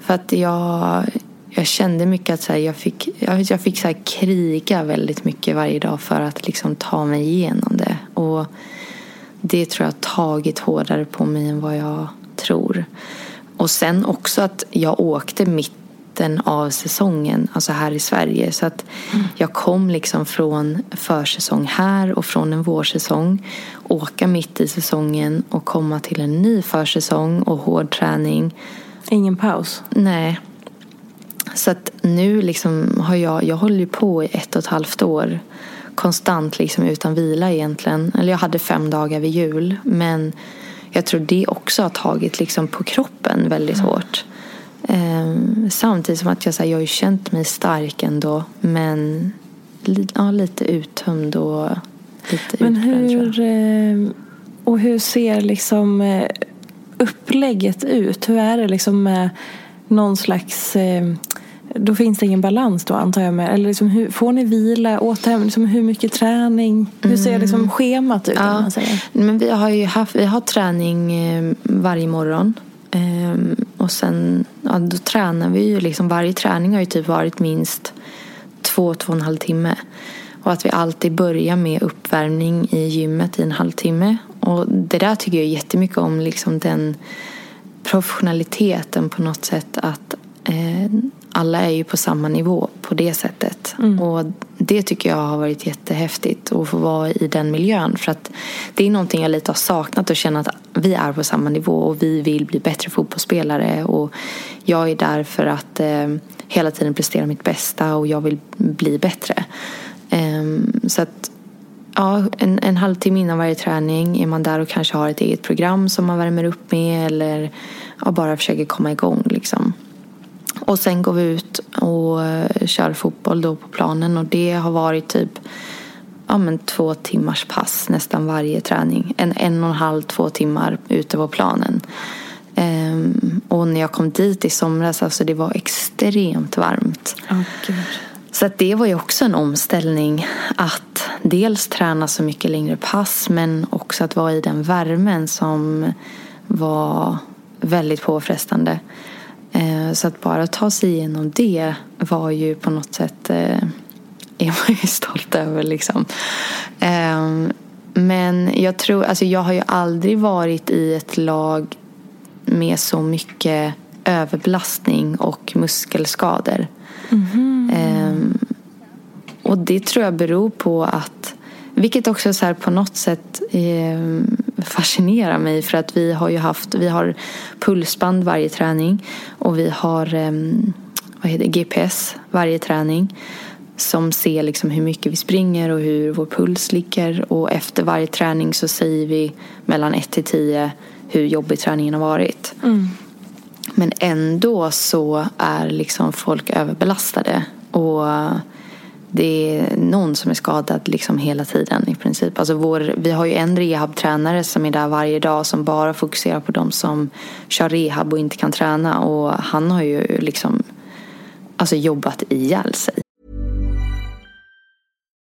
för att jag, jag kände mycket att så här, jag fick, jag, jag fick så här, kriga väldigt mycket varje dag för att liksom ta mig igenom det. Och det tror jag har tagit hårdare på mig än vad jag tror. Och sen också att jag åkte mitten av säsongen, alltså här i Sverige. Så att jag kom liksom från försäsong här och från en vårsäsong. Åka mitt i säsongen och komma till en ny försäsong och hård träning. Ingen paus. Nej. Så att nu liksom har jag, jag håller ju på i ett och ett halvt år konstant liksom utan vila egentligen. Eller jag hade fem dagar vid jul. Men jag tror det också har tagit liksom på kroppen väldigt hårt. Ehm, samtidigt som att jag, så här, jag har ju känt mig stark ändå. Men li, ja, lite uttömd och lite Men utbränd hur, eh, och hur ser liksom eh, upplägget ut? Hur är det liksom med någon slags eh, då finns det ingen balans då antar jag med. Eller liksom hur, får ni vila, återhämtning, liksom hur mycket träning? Hur ser liksom schemat ut? Ja, Man säger? men vi har ju haft, vi har träning eh, varje morgon. Ehm, och sen, ja, då tränar vi ju liksom, varje träning har ju typ varit minst två, två och en halv timme. Och att vi alltid börjar med uppvärmning i gymmet i en halvtimme. Och det där tycker jag jättemycket om, liksom den professionaliteten på något sätt att eh, alla är ju på samma nivå på det sättet. Och det tycker jag har varit jättehäftigt att få vara i den miljön. För att det är någonting jag lite har saknat och känna att vi är på samma nivå och vi vill bli bättre fotbollsspelare. Och jag är där för att eh, hela tiden prestera mitt bästa och jag vill bli bättre. Ehm, så att Ja, en, en halvtimme innan varje träning är man där och kanske har ett eget program som man värmer upp med eller ja, bara försöker komma igång. Liksom. Och sen går vi ut och eh, kör fotboll då på planen och det har varit typ ja, men två timmars pass nästan varje träning. En en och en halv, två timmar ute på planen. Ehm, och när jag kom dit i somras, alltså det var extremt varmt. Gud. Så att det var ju också en omställning att dels träna så mycket längre pass men också att vara i den värmen som var väldigt påfrestande. Eh, Så att bara ta sig igenom det var ju på något sätt eh, är man ju *laughs* stolt över liksom. Eh, Men jag tror, alltså jag har ju aldrig varit i ett lag med så mycket överbelastning och muskelskador. Ehm, och det tror jag beror på att, vilket också så på något sätt eh, fascinerar mig för att vi har ju haft, vi har pulsband varje träning och vi har ehm, vad heter GPS varje träning som ser liksom hur mycket vi springer och hur vår puls ligger och efter varje träning så säger vi mellan 1 till 10 hur jobbig träningen har varit. Men ändå så är liksom folk överbelastade. Och det är någon som är skadad liksom hela tiden i princip. Alltså vår, vi har ju en rehabtränare som är där varje dag som bara fokuserar på de som kör rehab och inte kan träna. Och han har ju liksom alltså jobbat ihjäl sig.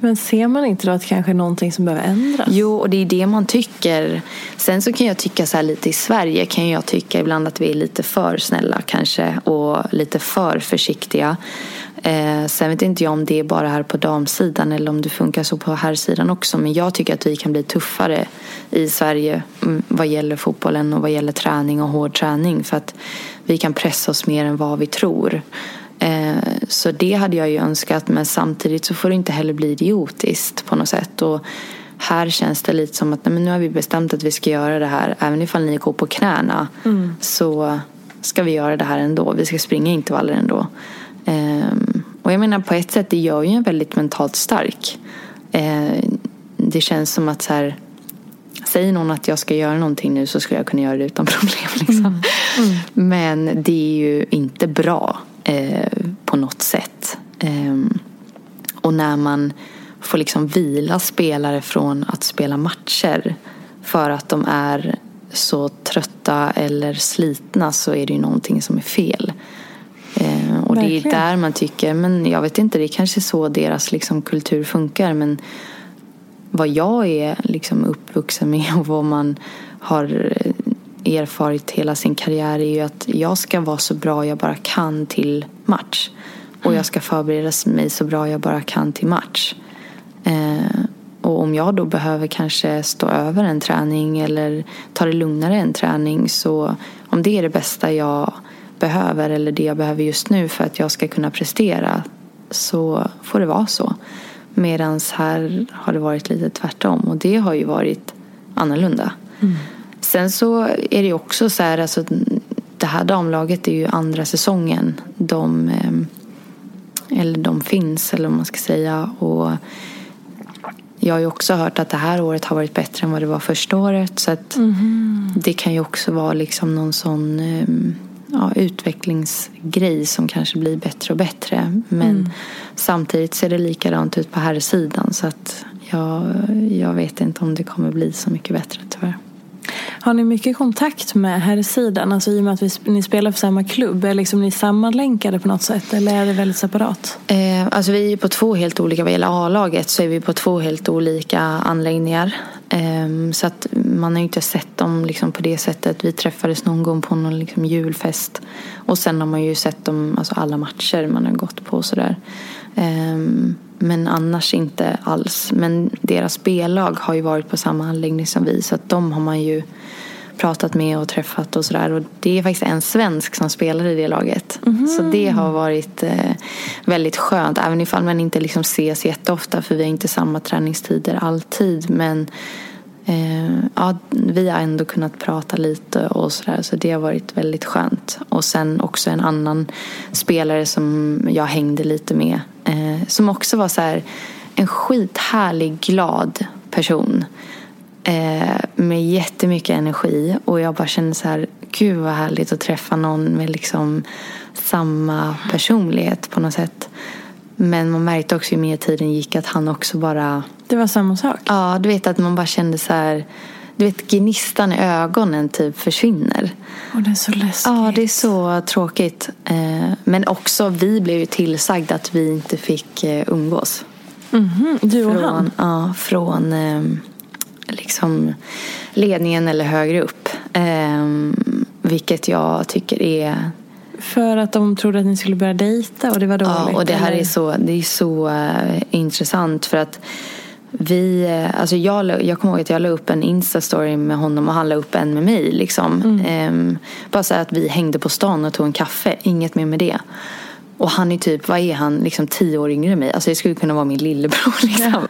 Men ser man inte då att det kanske är någonting som behöver ändras? Jo, och det är det man tycker. Sen så kan jag tycka så här lite i Sverige kan jag tycka ibland att vi är lite för snälla kanske och lite för försiktiga. Eh, sen vet inte jag om det är bara här på damsidan eller om det funkar så på herrsidan också. Men jag tycker att vi kan bli tuffare i Sverige mm, vad gäller fotbollen och vad gäller träning och hård träning. För att vi kan pressa oss mer än vad vi tror. Eh, så det hade jag ju önskat men samtidigt så får det inte heller bli idiotiskt på något sätt. Och här känns det lite som att nej, men nu har vi bestämt att vi ska göra det här. Även ifall ni går på knäna mm. så ska vi göra det här ändå. Vi ska springa intervaller ändå. Um, och jag menar på ett sätt, det gör ju en väldigt mentalt stark. Uh, det känns som att så här, säger någon att jag ska göra någonting nu så skulle jag kunna göra det utan *laughs* problem. Liksom. Mm. Mm. Men det är ju inte bra eh, på något sätt. Eh, och när man får liksom vila spelare från att spela matcher för att de är så trötta eller slitna så är det ju någonting som är fel. Eh, och Verkligen. det är där man tycker, men jag vet inte, det är kanske så deras liksom kultur funkar men vad jag är liksom uppvuxen med *laughs* och vad man har erfarit hela sin karriär är ju att jag ska vara så bra jag bara kan till match. Och jag ska förbereda mig så bra jag bara kan till match. Eh, och om jag då behöver kanske stå över en träning eller ta det lugnare en träning så om det är det bästa jag behöver eller det jag behöver just nu för att jag ska kunna prestera så får det vara så. Medan här har det varit lite tvärtom och det har ju varit annorlunda. Mm. Sen så är det också så här, alltså, det här damlaget är ju andra säsongen. De, eh, eller de finns, eller vad man ska säga. Och jag har ju också hört att det här året har varit bättre än vad det var första året. Så att mm. det kan ju också vara liksom någon sån eh, ja, utvecklingsgrej som kanske blir bättre och bättre. Men mm. samtidigt ser det likadant ut på här sidan så att jag, jag vet inte om det kommer bli så mycket bättre tyvärr. Har ni mycket kontakt med herrsidan? Alltså i och med att vi, ni spelar för samma klubb. Är liksom ni sammanlänkade på något sätt eller är det väldigt separat? Eh, alltså vi är på två helt olika. Vad gäller A-laget så är vi på två helt olika anläggningar. Eh, så att man har inte sett dem liksom på det sättet. Vi träffades någon gång på någon liksom julfest. Och sen har man ju sett dem, alltså alla matcher man har gått på och sådär. Eh, men annars inte alls. Men deras B-lag har ju varit på samma anläggning som vi så att de har man ju pratat med och träffat och sådär. Och det är faktiskt en svensk som spelar i det laget. Mm. Så det har varit eh, väldigt skönt. Även ifall man inte liksom ses jätteofta för vi har inte samma träningstider alltid. Men eh, ja, vi har ändå kunnat prata lite och sådär. Så det har varit väldigt skönt. Och sen också en annan spelare som jag hängde lite med. Eh, som också var så här, en skithärlig, glad person eh, med jättemycket energi och jag bara kände så här, gud vad härligt att träffa någon med liksom samma personlighet på något sätt. Men man märkte också ju mer tiden gick att han också bara... Det var samma sak? Ja, du vet att man bara kände så här... Du vet gnistan i ögonen typ försvinner. Och det är så läskigt. Ja, det är så tråkigt. Eh, men också vi blev ju tillsagda att vi inte fick eh, umgås. Mm -hmm. Du och från, han? Ja, från ehm, liksom ledningen eller högre upp. Eh, vilket jag tycker är för att de trodde att ni skulle börja dejta och det var dåligt? Ja, och det här eller? är så, det är så uh, intressant för att vi, uh, alltså jag, jag kommer ihåg att jag la upp en Insta-story med honom och han la upp en med mig. Liksom. Mm. Um, bara så att vi hängde på stan och tog en kaffe, inget mer med det. Och han är typ, vad är han, liksom tio år yngre än mig. Alltså det skulle kunna vara min lillebror *laughs* liksom. Ja.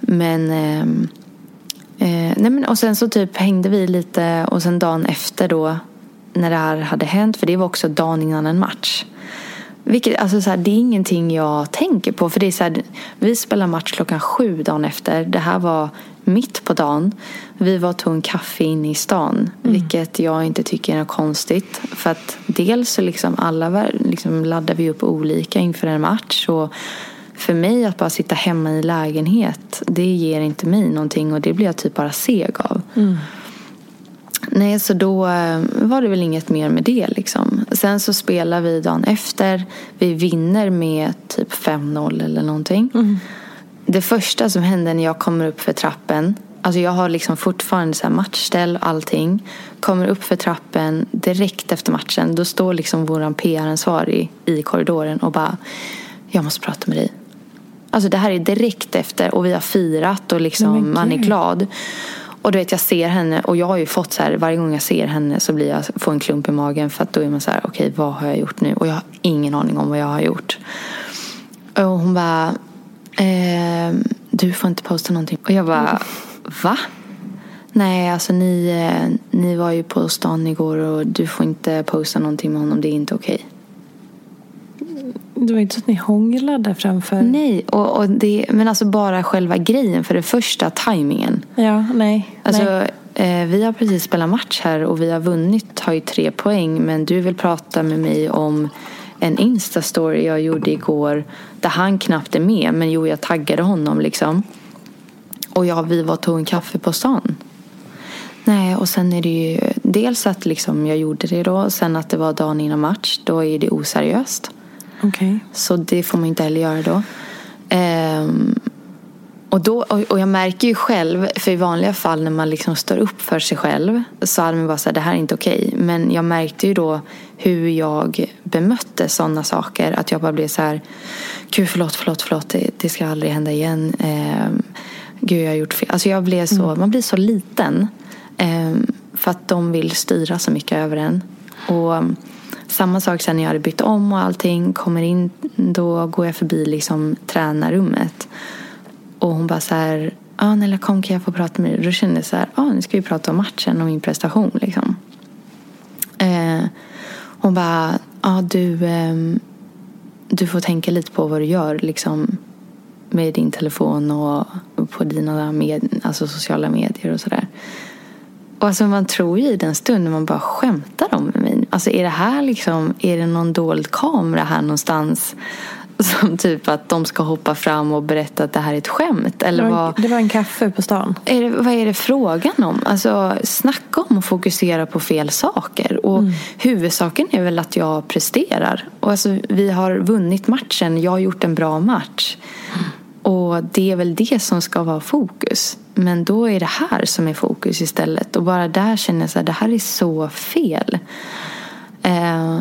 Men, eh, eh, nej men och sen så typ hängde vi lite och sen dagen efter då när det här hade hänt, för det var också dagen innan en match. Vilket, alltså så här, det är ingenting jag tänker på. För det är så här, vi spelar match klockan sju dagen efter. Det här var mitt på dagen. Vi var och tog en kaffe inne i stan. Mm. Vilket jag inte tycker är något konstigt. För att dels så liksom alla liksom laddar vi upp olika inför en match. Och för mig att bara sitta hemma i lägenhet. Det ger inte mig någonting. Och det blir jag typ bara seg av. Mm. Nej, så då eh, var det väl inget mer med det liksom. Sen så spelar vi dagen efter. Vi vinner med typ 5-0 eller någonting. Mm. Det första som händer när jag kommer upp för trappen. Alltså jag har liksom fortfarande så matchställ och allting. Kommer upp för trappen direkt efter matchen. Då står liksom våran PR-ansvarig i korridoren och bara Jag måste prata med dig. Alltså det här är direkt efter och vi har firat och liksom man är glad. Och du vet jag ser henne och jag har ju fått så här varje gång jag ser henne så blir jag, får en klump i magen för att då är man så här okej okay, vad har jag gjort nu? Och jag har ingen aning om vad jag har gjort. Och hon bara eh, du får inte posta någonting. Och jag bara va? Nej, alltså ni, eh, ni var ju på stan igår och du får inte posta någonting med honom. Det är inte okej. Okay. Det var inte så att ni hånglade framför? Nej, och, och det, men alltså bara själva grejen för det första, tajmingen. Ja, nej. Alltså, nej. Eh, vi har precis spelat match här och vi har vunnit, har ju tre poäng. Men du vill prata med mig om en Insta-story jag gjorde igår där han knappt är med. Men jo, jag taggade honom liksom. Och ja, vi var och tog en kaffe på stan. Nej, och sen är det ju dels att liksom jag gjorde det då. Sen att det var dagen innan match. Då är det oseriöst. Okay. Så det får man inte heller göra då. Um, och, då och jag märker ju själv, för i vanliga fall när man liksom står upp för sig själv så hade man bara här, det här är inte okej. Okay. Men jag märkte ju då hur jag bemötte sådana saker. Att jag bara blev så här, gud förlåt, förlåt, förlåt, det, det ska aldrig hända igen. Um, gud, jag har gjort fel. Alltså jag blev så, mm. man blir så liten. Um, för att de vill styra så mycket över en. Och samma sak sen när jag hade bytt om och allting. Kommer in, då går jag förbi liksom tränarrummet. Och hon bara så här, ja ah, Nella kom kan jag få prata med dig? Då kände jag så här, ja ah, nu ska vi prata om matchen och min prestation liksom. Eh, hon bara, ja ah, du, eh, du får tänka lite på vad du gör liksom med din telefon och på dina med, alltså sociala medier och sådär. Och alltså man tror ju i den stunden man bara skämtar om mig. Alltså är det här liksom, är det någon dold kamera här någonstans? *laughs* Som typ att de ska hoppa fram och berätta att det här är ett skämt. Eller det, var, vad, det var en kaffe på stan. Är det, vad är det frågan om? Alltså snacka om att fokusera på fel saker. Och mm. huvudsaken är väl att jag presterar. Och alltså, vi har vunnit matchen. Jag har gjort en bra match. Mm. Och det är väl det som ska vara fokus. Men då är det här som är fokus istället. Och bara där känner jag att det här är så fel. Eh,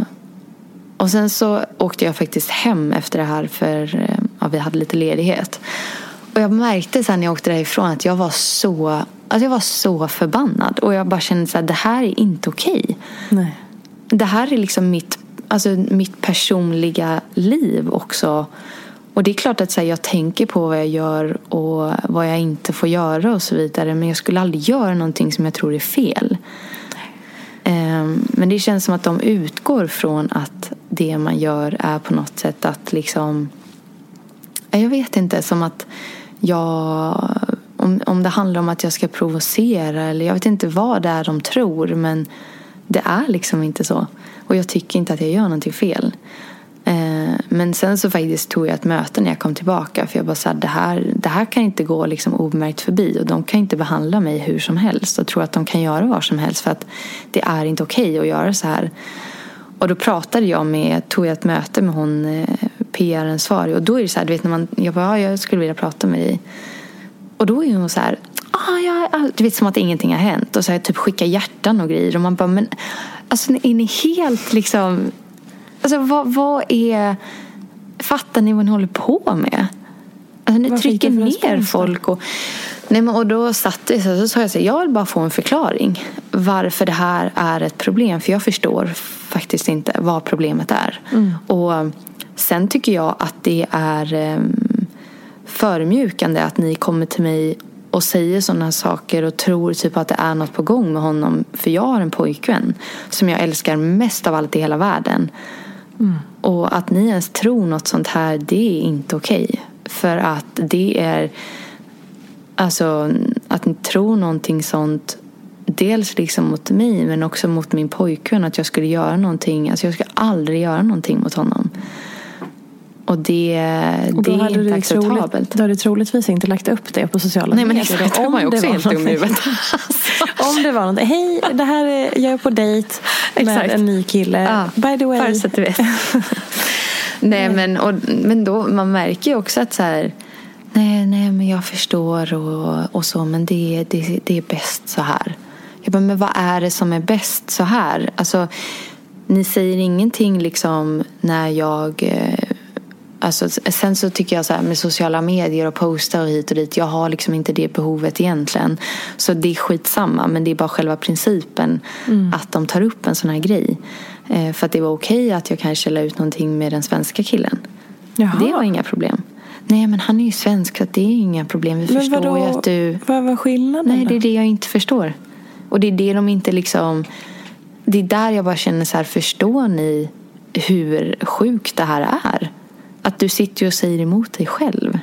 och sen så åkte jag faktiskt hem efter det här för eh, ja, vi hade lite ledighet. Och jag märkte sen när jag åkte därifrån att jag var så, alltså jag var så förbannad. Och jag bara kände att det här är inte okej. Nej. Det här är liksom mitt, alltså mitt personliga liv också. Och det är klart att så här, jag tänker på vad jag gör och vad jag inte får göra och så vidare. Men jag skulle aldrig göra någonting som jag tror är fel. Um, men det känns som att de utgår från att det man gör är på något sätt att liksom... Jag vet inte, som att jag... Om, om det handlar om att jag ska provocera eller jag vet inte vad det är de tror men det är liksom inte så. Och jag tycker inte att jag gör någonting fel. Eh, men sen så faktiskt tog jag ett möte när jag kom tillbaka för jag bara sa det här, det här kan inte gå liksom obemärkt förbi och de kan inte behandla mig hur som helst och tro att de kan göra vad som helst för att det är inte okej okay att göra så här. Och då pratade jag med, tog jag ett möte med hon eh, PR-ansvarig och då är det så här, du vet när man, jag bara, ja, jag skulle vilja prata med dig. Och då är hon så här, ah, ja, du vet som att ingenting har hänt och så här, typ skicka hjärtan och grejer och man bara, men alltså är ni helt liksom Alltså vad, vad är... Fattar ni vad ni håller på med? Alltså, ni Varför trycker ner folk. Och, nej, men, och då satt det så, så sa jag så jag vill bara få en förklaring. Varför det här är ett problem. För jag förstår faktiskt inte vad problemet är. Mm. Och Sen tycker jag att det är um, förmjukande att ni kommer till mig och säger sådana saker och tror typ att det är något på gång med honom. För jag har en pojkvän som jag älskar mest av allt i hela världen. Mm. Och att ni ens tror något sånt här, det är inte okej. Okay. För att det är... Alltså, att ni tror någonting sånt dels liksom mot mig men också mot min pojkvän att jag skulle göra någonting. Alltså jag skulle aldrig göra någonting mot honom. Och det, och det är inte acceptabelt. Troligt, då har du troligtvis inte lagt upp det på sociala medier. Nej men exakt, om man också helt dum i huvudet. *laughs* om det var något, hej det här är, jag är på dejt med en ny kille. Ja, By the way. Bara så att du vet. nej men, och, men då, man märker ju också att så här, nej, nej men jag förstår och, och så men det, det, det är bäst så här. Jag bara, men vad är det som är bäst så här? Alltså, ni säger ingenting liksom när jag eh, Alltså, sen så tycker jag så här med sociala medier och posta och hit och dit. Jag har liksom inte det behovet egentligen. Så det är skitsamma. Men det är bara själva principen mm. att de tar upp en sån här grej. Eh, för att det var okej att jag kanske la ut någonting med den svenska killen. Jaha. Det var inga problem. Nej men han är ju svensk så det är inga problem. Vi men förstår vadå? ju att du... Vad var skillnaden Nej det är det jag inte förstår. Och det är det de inte liksom... Det är där jag bara känner så här, förstår ni hur sjukt det här är? Att du sitter och säger emot dig själv.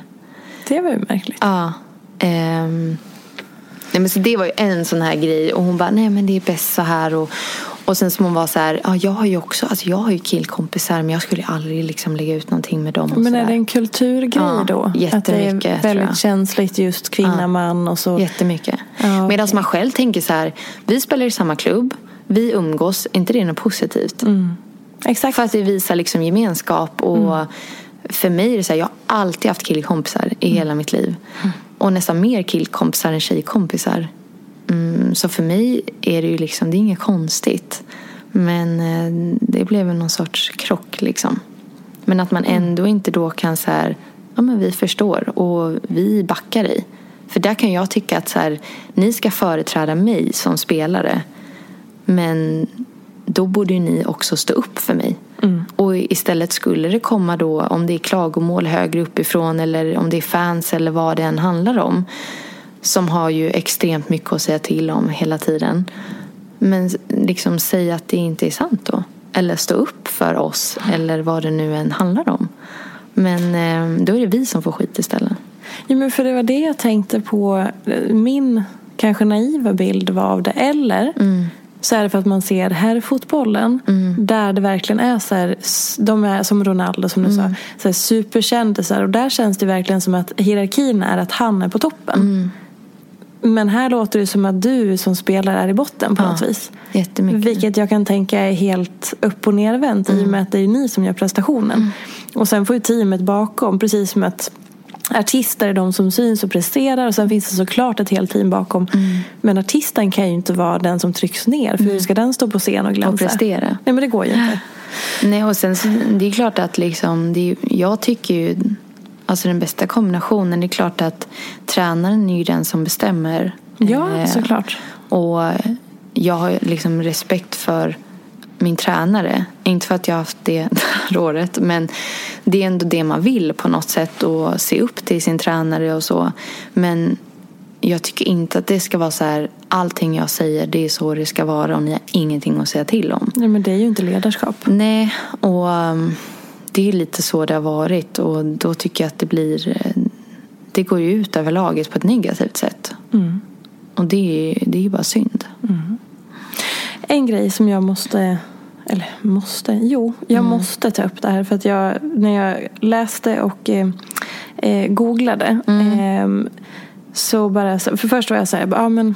Det var ju märkligt. Ja. Um, nej, men så det var ju en sån här grej. Och hon bara, nej men det är bäst så här. Och, och sen som hon var så här, ja jag har ju också, alltså jag har ju killkompisar men jag skulle aldrig liksom lägga ut någonting med dem. men är det en kulturgrej ja, då? Jättemycket. Att det är väldigt känsligt just kvinna, ja, man och så? Jättemycket. Ja, Medan man själv tänker så här, vi spelar i samma klubb, vi umgås, är inte det något positivt? Mm. Exakt. För att det visar liksom gemenskap och mm för mig är det så här, jag har alltid haft killkompisar i mm. hela mitt liv. Mm. Och nästan mer killkompisar än tjejkompisar. Mm, så för mig är det ju liksom, det är inget konstigt. Men eh, det blev någon sorts krock liksom. Men att man mm. ändå inte då kan så här, ja men vi förstår och vi backar dig. För där kan jag tycka att så här, ni ska företräda mig som spelare. Men då borde ju ni också stå upp för mig. Mm. Och istället skulle det komma då, om det är klagomål högre uppifrån eller om det är fans eller vad det än handlar om. Som har ju extremt mycket att säga till om hela tiden. Men liksom säga att det inte är sant då. Eller stå upp för oss eller vad det nu än handlar om. Men eh, då är det vi som får skit istället. Ja, men för det var det jag tänkte på. Min kanske naiva bild var av det. Eller mm så är det för att man ser herrfotbollen mm. där det verkligen är så här, de är som Ronaldo som du mm. sa, så här superkändisar och där känns det verkligen som att hierarkin är att han är på toppen. Mm. Men här låter det som att du som spelare är i botten på ja, något vis. Jättemycket. Vilket jag kan tänka är helt upp och nervänt mm. i och med att det är ni som gör prestationen. Mm. Och sen får ju teamet bakom, precis som att artister är de som syns och presterar och sen finns det såklart ett helt team bakom. Mm. Men artisten kan ju inte vara den som trycks ner för mm. hur ska den stå på scen och glänsa? Och prestera. Nej men det går ju inte. *sighs* Nej och sen det är klart att liksom, är, jag tycker ju Alltså den bästa kombinationen, det är klart att tränaren är ju den som bestämmer. Ja, eh, såklart. Och jag har liksom respekt för min tränare. Inte för att jag har haft *laughs* det här året men det är ändå det man vill på något sätt och se upp till sin tränare och så. Men jag tycker inte att det ska vara så här allting jag säger det är så det ska vara och ni har ingenting att säga till om. Nej men det är ju inte ledarskap. Nej och um, det är lite så det har varit och då tycker jag att det blir eh, det går ju ut över laget på ett negativt sätt. Mm. Och det är, det är ju bara synd. Mm. En grej som jag måste eller måste, jo, jag mm. måste ta upp det här för att jag, när jag läste och eh, eh googlade mm. eh, så bara, för först var jag så här, ja men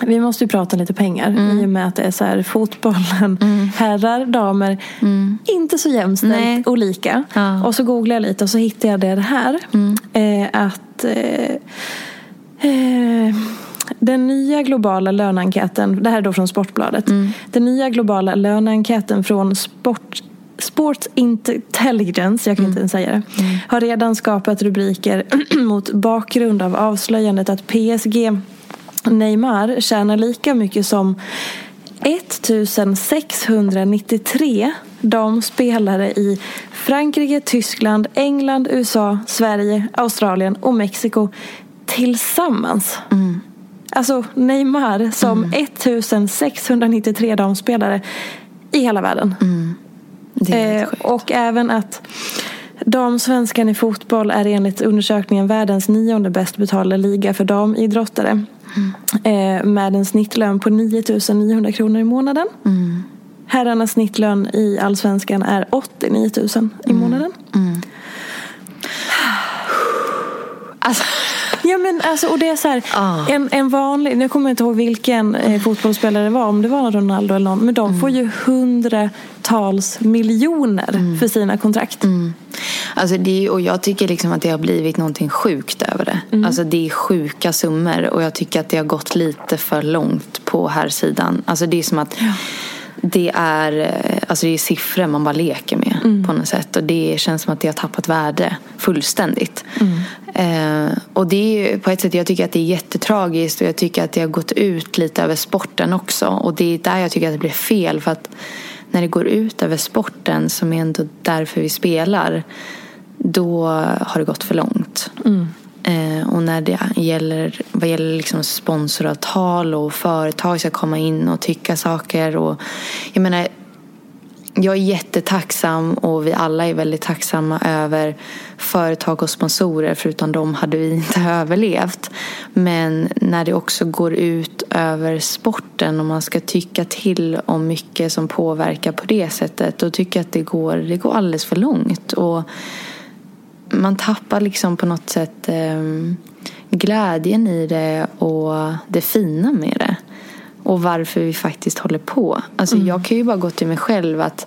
vi måste ju prata lite pengar mm. i och med att det är så här fotbollen, mm. herrar, damer, mm. inte så jämställt och lika. Ja. Och så googlade jag lite och så hittade jag det här. Mm. Eh, att eh, eh, den nya globala löneenkäten, det här är då från Sportbladet. Mm. Den nya globala löneenkäten från Sport Sports Intelligence, jag kan mm. inte ens säga det, mm. har redan skapat rubriker *clears throat* mot bakgrund av avslöjandet att PSG Neymar tjänar lika mycket som 1693 damspelare i Frankrike, Tyskland, England, USA, Sverige, Australien och Mexiko tillsammans. Mm. Alltså Neymar som 1693 damspelare i hela världen. Mm. Eh, och även att damsvenskan i fotboll är enligt undersökningen världens nionde bäst betalda liga för damidrottare. Eh, med en snittlön på 9 900 kronor i månaden. Herrarnas snittlön i allsvenskan är 89 000 i månaden. Alltså, Ja men alltså och det är så här, Ah. en, en vanlig, nu kommer jag inte ihåg vilken eh, fotbollsspelare det var, om det var Ronaldo eller någon, men de får ju hundratals miljoner för sina kontrakt. Alltså det, och jag tycker liksom att det har blivit någonting sjukt över det. Alltså det är sjuka summor och jag tycker att det har gått lite för långt på här sidan. Alltså det är som att det är, eh, alltså det är siffror man bara leker med på något sätt. Och det känns som att det har tappat värde fullständigt. Eh, och det är på ett sätt, jag tycker att det är jättetragiskt och jag tycker att det har gått ut lite över sporten också. Och det är där jag tycker att det blir fel. För att när det går ut över sporten som är ändå därför vi spelar då har det gått för långt. Eh, och när det gäller, vad gäller liksom sponsoravtal och företag ska komma in och tycka saker. Och, jag menar, jag är jättetacksam och vi alla är väldigt tacksamma över företag och sponsorer. för utan dem hade vi inte *laughs* överlevt. Men när det också går ut över sporten och man ska tycka till om mycket som påverkar på det sättet. Då tycker jag att det går, det går alldeles för långt. Och man tappar liksom på något sätt eh, glädjen i det och det fina med det. Och varför vi faktiskt håller på. Alltså Jag kan ju bara gå till mig själv att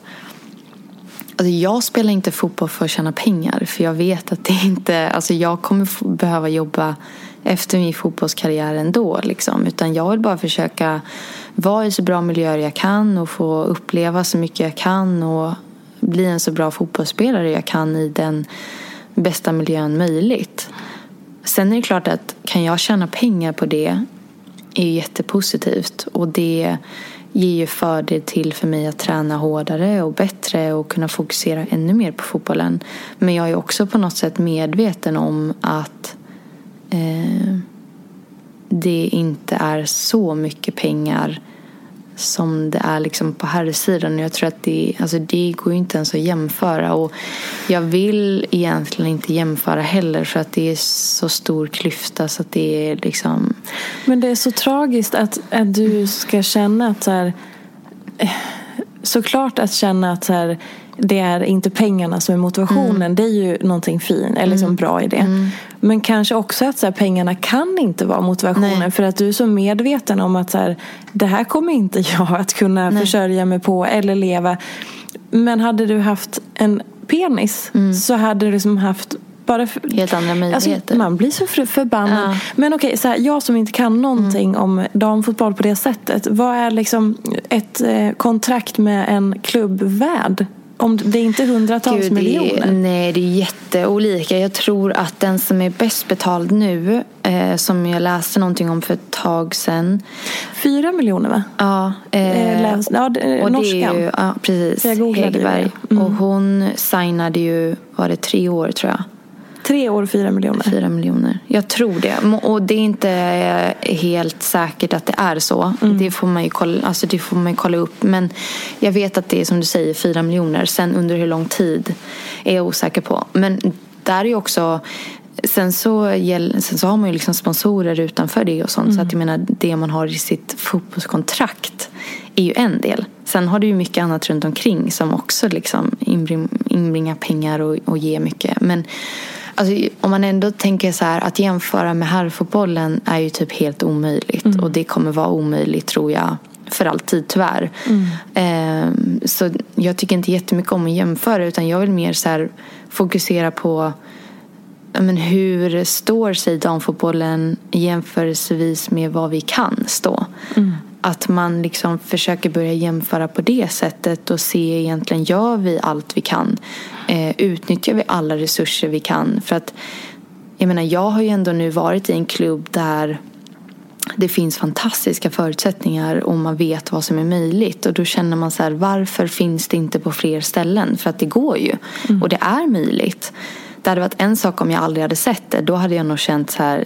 Alltså jag spelar inte fotboll för att tjäna pengar. För jag vet att det inte... Alltså jag kommer behöva jobba efter min fotbollskarriär ändå. Liksom. Utan jag vill bara försöka vara i så bra miljöer jag kan och få uppleva så mycket jag kan och bli en så bra fotbollsspelare jag kan i den bästa miljön möjligt. Sen är det klart att kan jag tjäna pengar på det är ju jättepositivt och det ger ju fördel till för mig att träna hårdare och bättre och kunna fokusera ännu mer på fotbollen. Men jag är också på något sätt medveten om att eh, det inte är så mycket pengar som det är liksom på herrsidan. Jag tror att det, alltså det går ju inte ens att jämföra. Och jag vill egentligen inte jämföra heller för att det är så stor klyfta så att det är liksom... Men det är så tragiskt att, att du ska känna att så här, eh, såklart att känna att så här, det är inte pengarna som är motivationen. Det är ju någonting fint, eller liksom bra i det. Men kanske också att så här, pengarna kan inte vara motivationen. Nej. För att du är så medveten om att så här, det här kommer inte *laughs* jag att kunna försörja mig på eller leva. Men hade du haft en penis så hade du liksom haft bara för, Helt andra möjligheter. Alltså, man blir så för- förbannad. Ja. Men okej, så här, jag som inte kan någonting om damfotboll på det sättet. Vad är liksom ett eh, kontrakt med en klubb värd? Om det är inte hundratals Gud, det miljoner. är, nej, det är jätteolika. Jag tror att den som är bäst betald nu, eh, som jag läste någonting om för ett tag sedan. Fyra miljoner va? Ja, Eh, läs, ja, det, eh, och det norskan. är ju, ja, precis. Det. Mm. Och hon signade ju, var det tre år tror jag? Tre år, fyra miljoner. Fyra miljoner. Jag tror det. Och det är inte eh, helt säkert att det är så. Mm. Det, får man ju kolla, alltså det får man kolla upp. Men jag vet att det är som du säger fyra miljoner. Sen under hur lång tid är jag osäker på. Men där är ju också Sen så, sen så har man ju liksom sponsorer utanför det och sånt. Så att jag menar, det man har i sitt fotbollskontrakt är ju en del. Sen har du ju mycket annat runt omkring som också liksom inbring, inbringar pengar och, och ger mycket. Men alltså, om man ändå tänker så här att jämföra med herrfotbollen är ju typ helt omöjligt. Och det kommer vara omöjligt tror jag för alltid tyvärr. Ehm, så jag tycker inte jättemycket om att jämföra utan jag vill mer så här fokusera på men hur står sig damfotbollen jämförelsevis med vad vi kan stå? Att man liksom försöker börja jämföra på det sättet och se egentligen gör vi allt vi kan? Eh, utnyttjar vi alla resurser vi kan? För att jag menar, jag har ju ändå nu varit i en klubb där det finns fantastiska förutsättningar och man vet vad som är möjligt. Och då känner man så här, varför finns det inte på fler ställen? För att det går ju. Mm. Och det är möjligt. Det hade varit en sak om jag aldrig hade sett det. Då hade jag nog känt så här,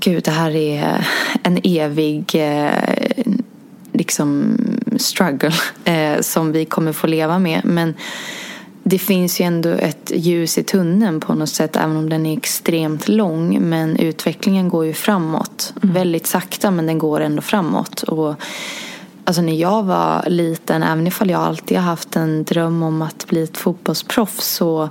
gud det här är en evig eh, liksom struggle eh, som vi kommer få leva med. Men det finns ju ändå ett ljus i tunneln på något sätt även om den är extremt lång. Men utvecklingen går ju framåt. Mm. Väldigt sakta men den går ändå framåt. Och Alltså när jag var liten, även ifall jag alltid har haft en dröm om att bli ett fotbollsproffs så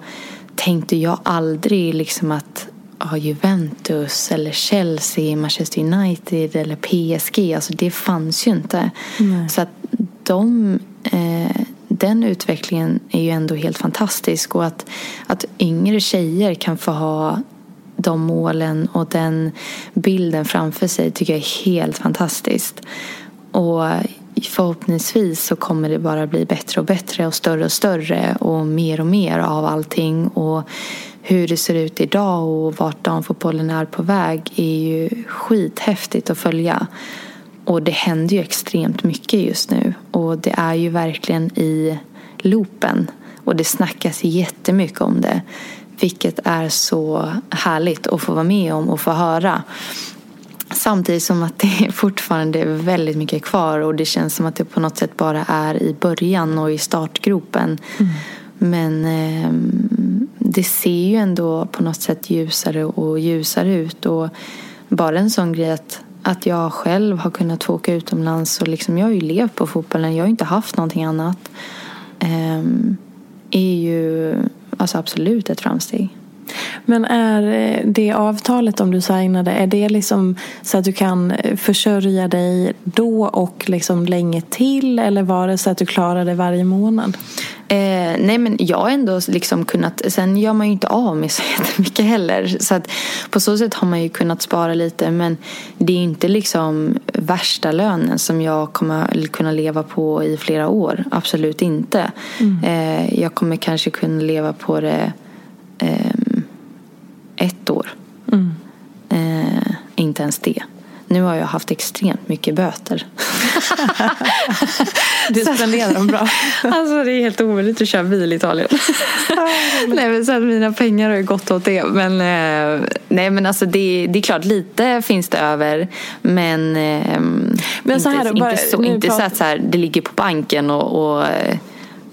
tänkte jag aldrig liksom att ja, Juventus eller Chelsea, Manchester United eller PSG, alltså det fanns ju inte. Mm. Så att de eh, den utvecklingen är ju ändå helt fantastisk och att, att yngre tjejer kan få ha de målen och den bilden framför sig tycker jag är helt fantastiskt. Och förhoppningsvis så kommer det bara bli bättre och bättre och större och större och mer och mer av allting. Och hur det ser ut idag och vart damfotbollen är på väg är ju skithäftigt att följa. Och det händer ju extremt mycket just nu. Och det är ju verkligen i loopen. Och det snackas jättemycket om det. Vilket är så härligt att få vara med om och få höra. Samtidigt som att det *laughs* fortfarande är väldigt mycket kvar och det känns som att det på något sätt bara är i början och i startgropen. Mm. Men eh, det ser ju ändå på något sätt ljusare och ljusare ut. Och bara en sån grej att att jag själv har kunnat få åka utomlands och liksom, jag har ju levt på fotbollen, jag har inte haft någonting annat. Um, är ju alltså absolut ett framsteg. Men är eh, det avtalet om du signade, är det liksom så att du kan eh, försörja dig då och liksom länge till? Eller var det så att du klarar det varje månad? Eh, nej men jag har ändå liksom kunnat, sen gör man ju inte av med så *laughs* jättemycket heller. Så att på så sätt har man ju kunnat spara lite men det är inte liksom värsta lönen som jag kommer kunna leva på i flera år. Absolut inte. Mm. Eh, jag kommer kanske kunna leva på det eh, ett år. Mm. Eh, inte ens det. Nu har jag haft extremt mycket böter. *laughs* du spenderar dem bra. *laughs* alltså det är helt omöjligt att köra bil i Italien. *laughs* nej men så att mina pengar har ju gått åt det. Men, eh, nej men alltså det, det är klart lite finns det över. Men, eh, men så här, inte, bara, inte, så, inte så att så här, det ligger på banken och, och eh,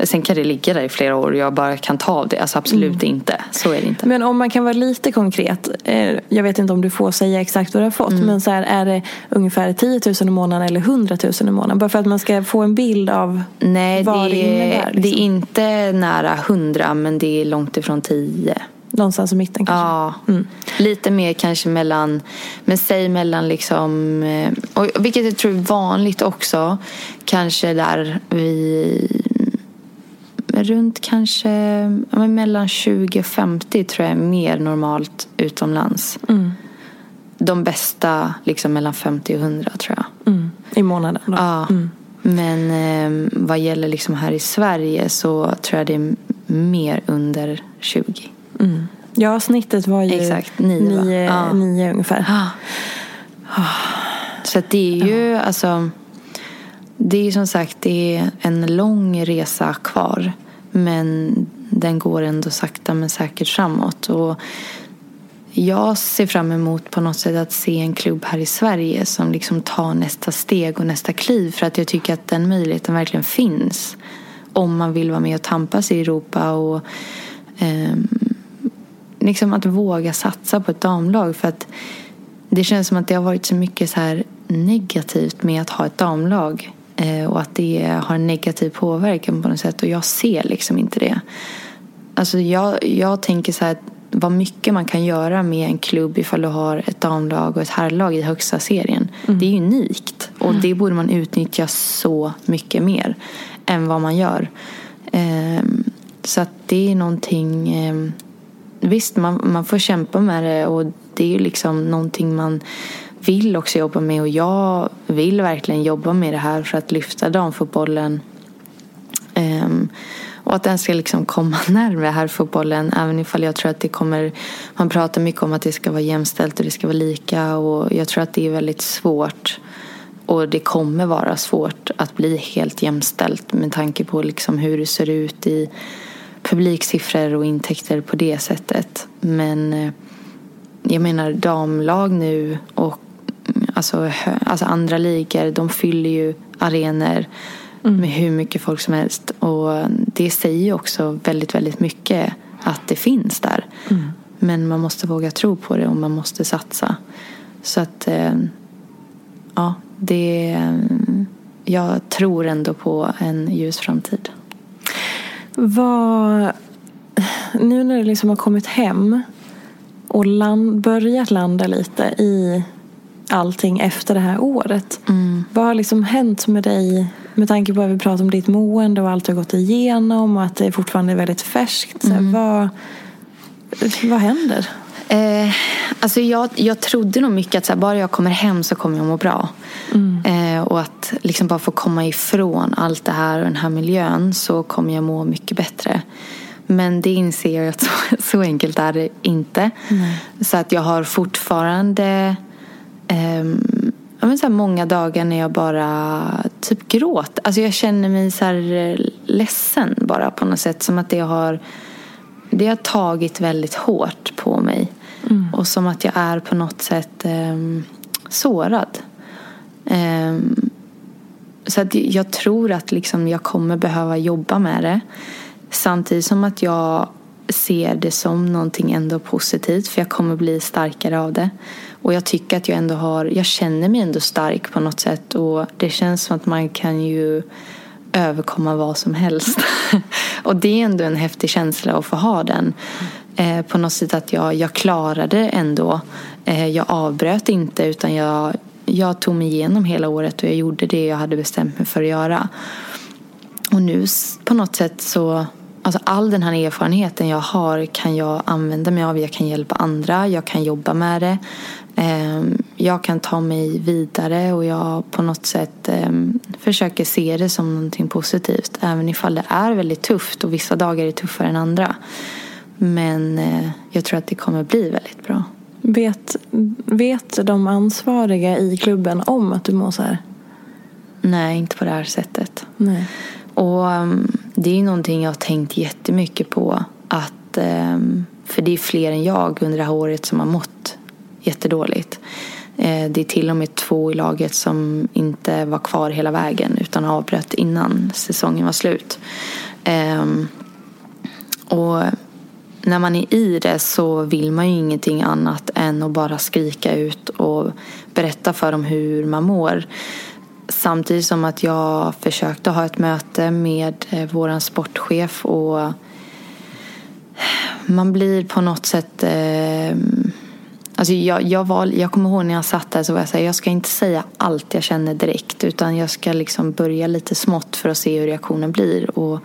Sen kan det ligga där i flera år och jag bara kan ta av det. Alltså absolut mm. inte. Så är det inte. Men om man kan vara lite konkret. Eh, jag vet inte om du får säga exakt vad du har fått. Mm. Men så här, är det ungefär 10 000 i månaden eller 100 000 i månaden? Bara för att man ska få en bild av Nej, vad det, det innebär. Liksom. Det är inte nära 100 men det är långt ifrån 10. Någonstans i mitten kanske? Ja, mm. lite mer kanske mellan, men säg mellan liksom, eh, och vilket jag tror är vanligt också, kanske där vi runt kanske ja, mellan 20 och 50 tror jag är mer normalt utomlands. Mm. De bästa liksom mellan 50 och 100 tror jag. Mm. I månaden då? Ja. Mm. Men eh, vad gäller liksom här i Sverige så tror jag det är mer under 20. Mm. Ja, snittet var ju Exakt, nio, nio, ja. nio ungefär. Ja. Så det är ju alltså det är som sagt det är en lång resa kvar. Men den går ändå sakta men säkert framåt. Och jag ser fram emot på något sätt att se en klubb här i Sverige som liksom tar nästa steg och nästa kliv. För att jag tycker att den möjligheten verkligen finns. Om man vill vara med och tampas i Europa. och eh, liksom att våga satsa på ett damlag. För att det känns som att det har varit så mycket så här negativt med att ha ett damlag. Eh, och att det har en negativ påverkan på något sätt. Och jag ser liksom inte det. Alltså jag, jag tänker så här vad mycket man kan göra med en klubb ifall du har ett damlag och ett herrlag i högsta serien. Mm. Det är unikt och mm. det borde man utnyttja så mycket mer än vad man gör. Um, så att det är någonting um, Visst, man, man får kämpa med det och det är ju liksom någonting man vill också jobba med och jag vill verkligen jobba med det här för att lyfta damfotbollen. Um, Och att den ska liksom komma *laughs* närmare här fotbollen. Även ifall jag tror att det kommer... Man pratar mycket om att det ska vara jämställt och det ska vara lika. Och jag tror att det är väldigt svårt. Och det kommer vara svårt att bli helt jämställt med tanke på liksom hur det ser ut i publiksiffror och intäkter på det sättet. Men eh, jag menar damlag nu och alltså, alltså andra ligor, de fyller ju arenor mm. med hur mycket folk som helst. Och det säger ju också väldigt, väldigt mycket att det finns där. Mm. Men man måste våga tro på det och man måste satsa. Så att, eh, ja, det... Jag tror ändå på en ljus framtid. Vad... Nu när du liksom har kommit hem och land, börjat landa lite i allting efter det här året. Mm. Vad har liksom hänt med dig med tanke på att vi pratar om ditt mående och allt du har gått igenom och att det fortfarande är väldigt färskt. Mm. vad, vad händer? Eh, alltså jag, jag trodde nog mycket att så här, bara jag kommer hem så kommer jag må bra. Mm. Eh, och att liksom bara få komma ifrån allt det här och den här miljön så kommer jag må mycket bättre. Men det inser jag att så, *laughs* så enkelt är det inte. Mm. Så att jag har fortfarande eh, jag så många dagar när jag bara typ gråter. Alltså jag känner mig så här eh, ledsen bara på något sätt. Som att det har, det har tagit väldigt hårt på mig. Mm. Och som att jag är på något sätt eh, sårad. Eh, så att jag tror att liksom jag kommer behöva jobba med det. Samtidigt som att jag ser det som någonting ändå positivt. För jag kommer bli starkare av det. Och jag tycker att jag ändå har, jag känner mig ändå stark på något sätt. Och det känns som att man kan ju överkomma vad som helst. *laughs* och det är ändå en häftig känsla att få ha den. Eh, på något sätt att jag, jag klarade ändå. Eh, jag avbröt inte utan jag, jag tog mig igenom hela året och jag gjorde det jag hade bestämt mig för att göra. Och nu på något sätt så Alltså all den här erfarenheten jag har kan jag använda mig av. Jag kan hjälpa andra, jag kan jobba med det. Ehm, jag kan ta mig vidare och jag på något sätt ehm, försöker se det som någonting positivt. Även ifall det är väldigt tufft och vissa dagar är tuffare än andra. Men eh, jag tror att det kommer bli väldigt bra. Vet, vet de ansvariga i klubben om att du mår så här? Nej, inte på det här sättet. Nej. Och ehm, det är någonting jag har tänkt jättemycket på. Att, för det är fler än jag under det här året som har mått jättedåligt. Eh, det är till och med två i laget som inte var kvar hela vägen utan avbröt innan säsongen var slut. Ehm, och när man är i det så vill man ju ingenting annat än att bara skrika ut och berätta för dem hur man mår. Samtidigt som att jag försökte ha ett möte med eh, vår sportchef och man blir på något sätt eh, Alltså jag, jag, var, jag kommer ihåg när jag satt där så var jag så här, jag ska inte säga allt jag känner direkt utan jag ska liksom börja lite smått för att se hur reaktionen blir. Och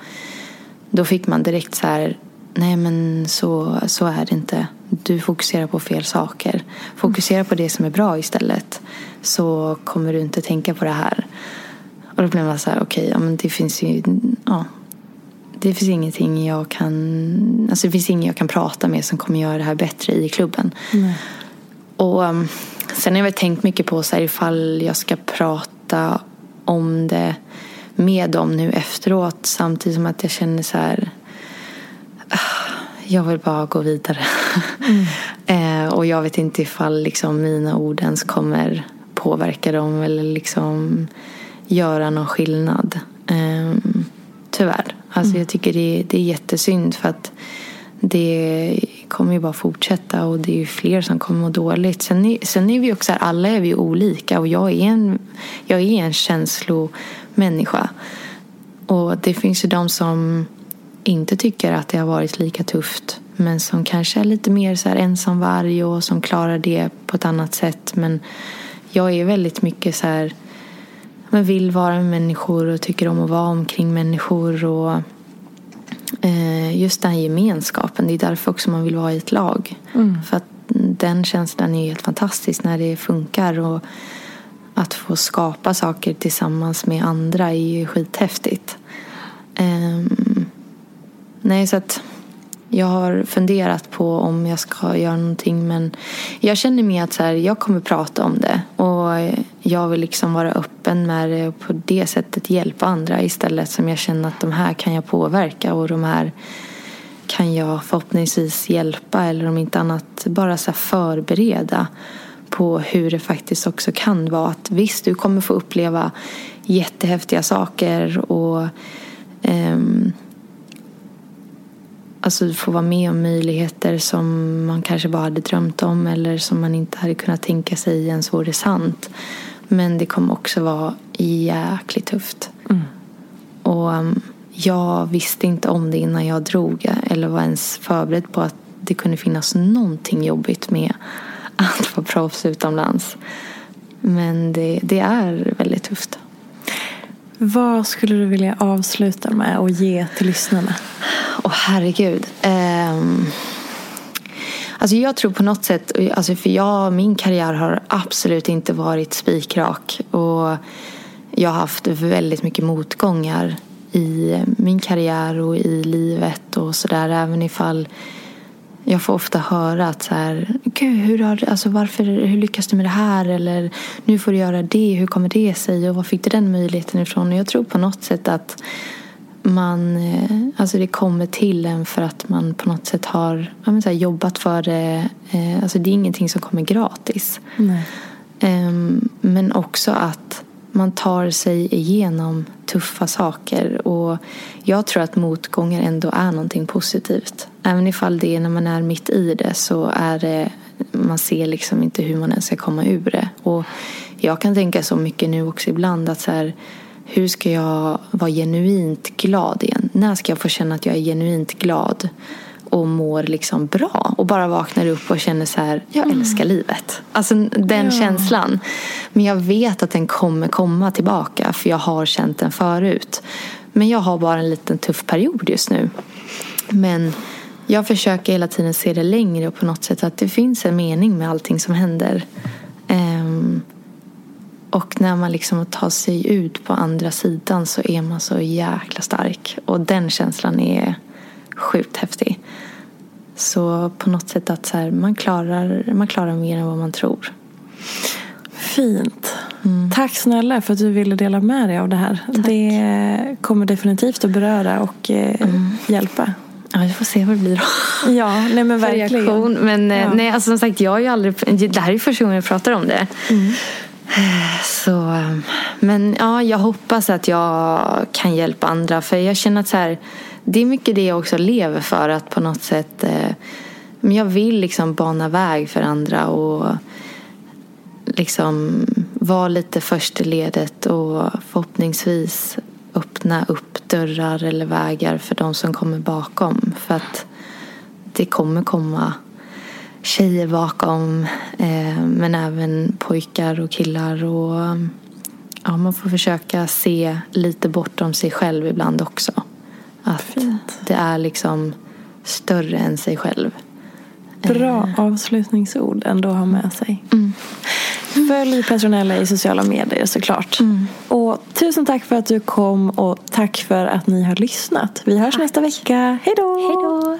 då fick man direkt så här, nej men så, så är det inte. Du fokuserar på fel saker. Fokusera på det som är bra istället. Så kommer du inte tänka på det här. Och då blev man så här, okej, okay, ja, men det finns ju, ja, det finns ingenting jag kan, alltså det finns ingen jag kan prata med som kommer göra det här bättre i klubben. Nej. Och um, sen har jag tänkt mycket på så här, ifall jag ska prata om det med dem nu efteråt samtidigt som att jag känner så här ah, jag vill bara gå vidare. Mm. *laughs* eh, och jag vet inte ifall liksom, mina ord ens kommer påverka dem eller liksom göra någon skillnad. Eh, tyvärr. Alltså, mm. Jag tycker det, det är jättesynd för att det kommer ju bara fortsätta och det är ju fler som kommer må dåligt. Sen är, sen är vi också här, alla är vi olika och jag är en, jag är en känslomänniska. Och det finns ju de som inte tycker att det har varit lika tufft men som kanske är lite mer så här ensamvarg och som klarar det på ett annat sätt. Men jag är väldigt mycket så här men vill vara med människor och tycker om att vara omkring människor. Och Just den gemenskapen, det är därför också man vill vara i ett lag. Mm. För att den känslan är helt fantastisk när det funkar. Och att få skapa saker tillsammans med andra är ju skithäftigt. Um, nej så att jag har funderat på om jag ska göra någonting men jag känner mer att så här, jag kommer prata om det och jag vill liksom vara öppen med det och på det sättet hjälpa andra istället som jag känner att de här kan jag påverka och de här kan jag förhoppningsvis hjälpa eller om inte annat bara så förbereda på hur det faktiskt också kan vara. Att visst, du kommer få uppleva jättehäftiga saker och um, alltså få vara med om möjligheter som man kanske bara hade drömt om eller som man inte hade kunnat tänka sig ens vore sant. Men det kommer också vara jäkligt tufft. Mm. Och um, jag visste inte om det innan jag drog eller var ens förberedd på att det kunde finnas någonting jobbigt med att vara proffs utomlands. Men det, det är väldigt tufft. Vad skulle du vilja avsluta med och ge till lyssnarna? Åh oh, herregud. Um, alltså jag tror på något sätt, alltså för jag, min karriär har absolut inte varit spikrak. Och jag har haft väldigt mycket motgångar i min karriär och i livet och sådär. Även ifall jag får ofta höra att så här, Gud, hur, har, alltså varför, hur lyckas du med det här? Eller nu får du göra det, hur kommer det sig? Och var fick du den möjligheten ifrån? Och jag tror på något sätt att man, eh, alltså det kommer till en för att man på något sätt har så här, jobbat för det. Eh, alltså det är ingenting som kommer gratis. Nej. Ehm, men också att man tar sig igenom tuffa saker. Och jag tror att motgångar ändå är någonting positivt. Även ifall det är när man är mitt i det så är det man ser liksom inte hur man ens ska komma ur det. Och jag kan tänka så mycket nu också ibland att så här, hur ska jag vara genuint glad igen? När ska jag få känna att jag är genuint glad? och mår liksom bra och bara vaknar upp och känner så här, jag mm. älskar livet. Alltså den ja. känslan. Men jag vet att den kommer komma tillbaka för jag har känt den förut. Men jag har bara en liten tuff period just nu. Men jag försöker hela tiden se det längre och på något sätt att det finns en mening med allting som händer. Um, och när man liksom tar sig ut på andra sidan så är man så jäkla stark. Och den känslan är sjukt häftig. Så på något sätt att så här, man, klarar, man klarar mer än vad man tror. Fint. Mm. Tack snälla för att du ville dela med dig av det här. Tack. Det kommer definitivt att beröra och eh, mm. hjälpa. Ja, vi får se vad det blir då. Ja, nej men verkligen. Reaktion. Men eh, ja. nej, alltså som sagt, jag har ju aldrig... Det här är första gången jag pratar om det. Mm. Så, ehm, men ja, jag hoppas att jag kan hjälpa andra. För jag känner att så här, det är mycket det jag också lever för. Att på något sätt eh, jag vill liksom bana väg för andra och liksom vara lite först i ledet och förhoppningsvis öppna upp dörrar eller vägar för de som kommer bakom. För att det kommer komma tjejer bakom eh, men även pojkar och killar. Och, ja, man får försöka se lite bortom sig själv ibland också. Att Fint. det är liksom större än sig själv. Bra eh. avslutningsord ändå att ha med sig. Mm. Följ Petronella i sociala medier såklart. Mm. Och tusen tack för att du kom och tack för att ni har lyssnat. Vi hörs tack. nästa vecka. Hej då!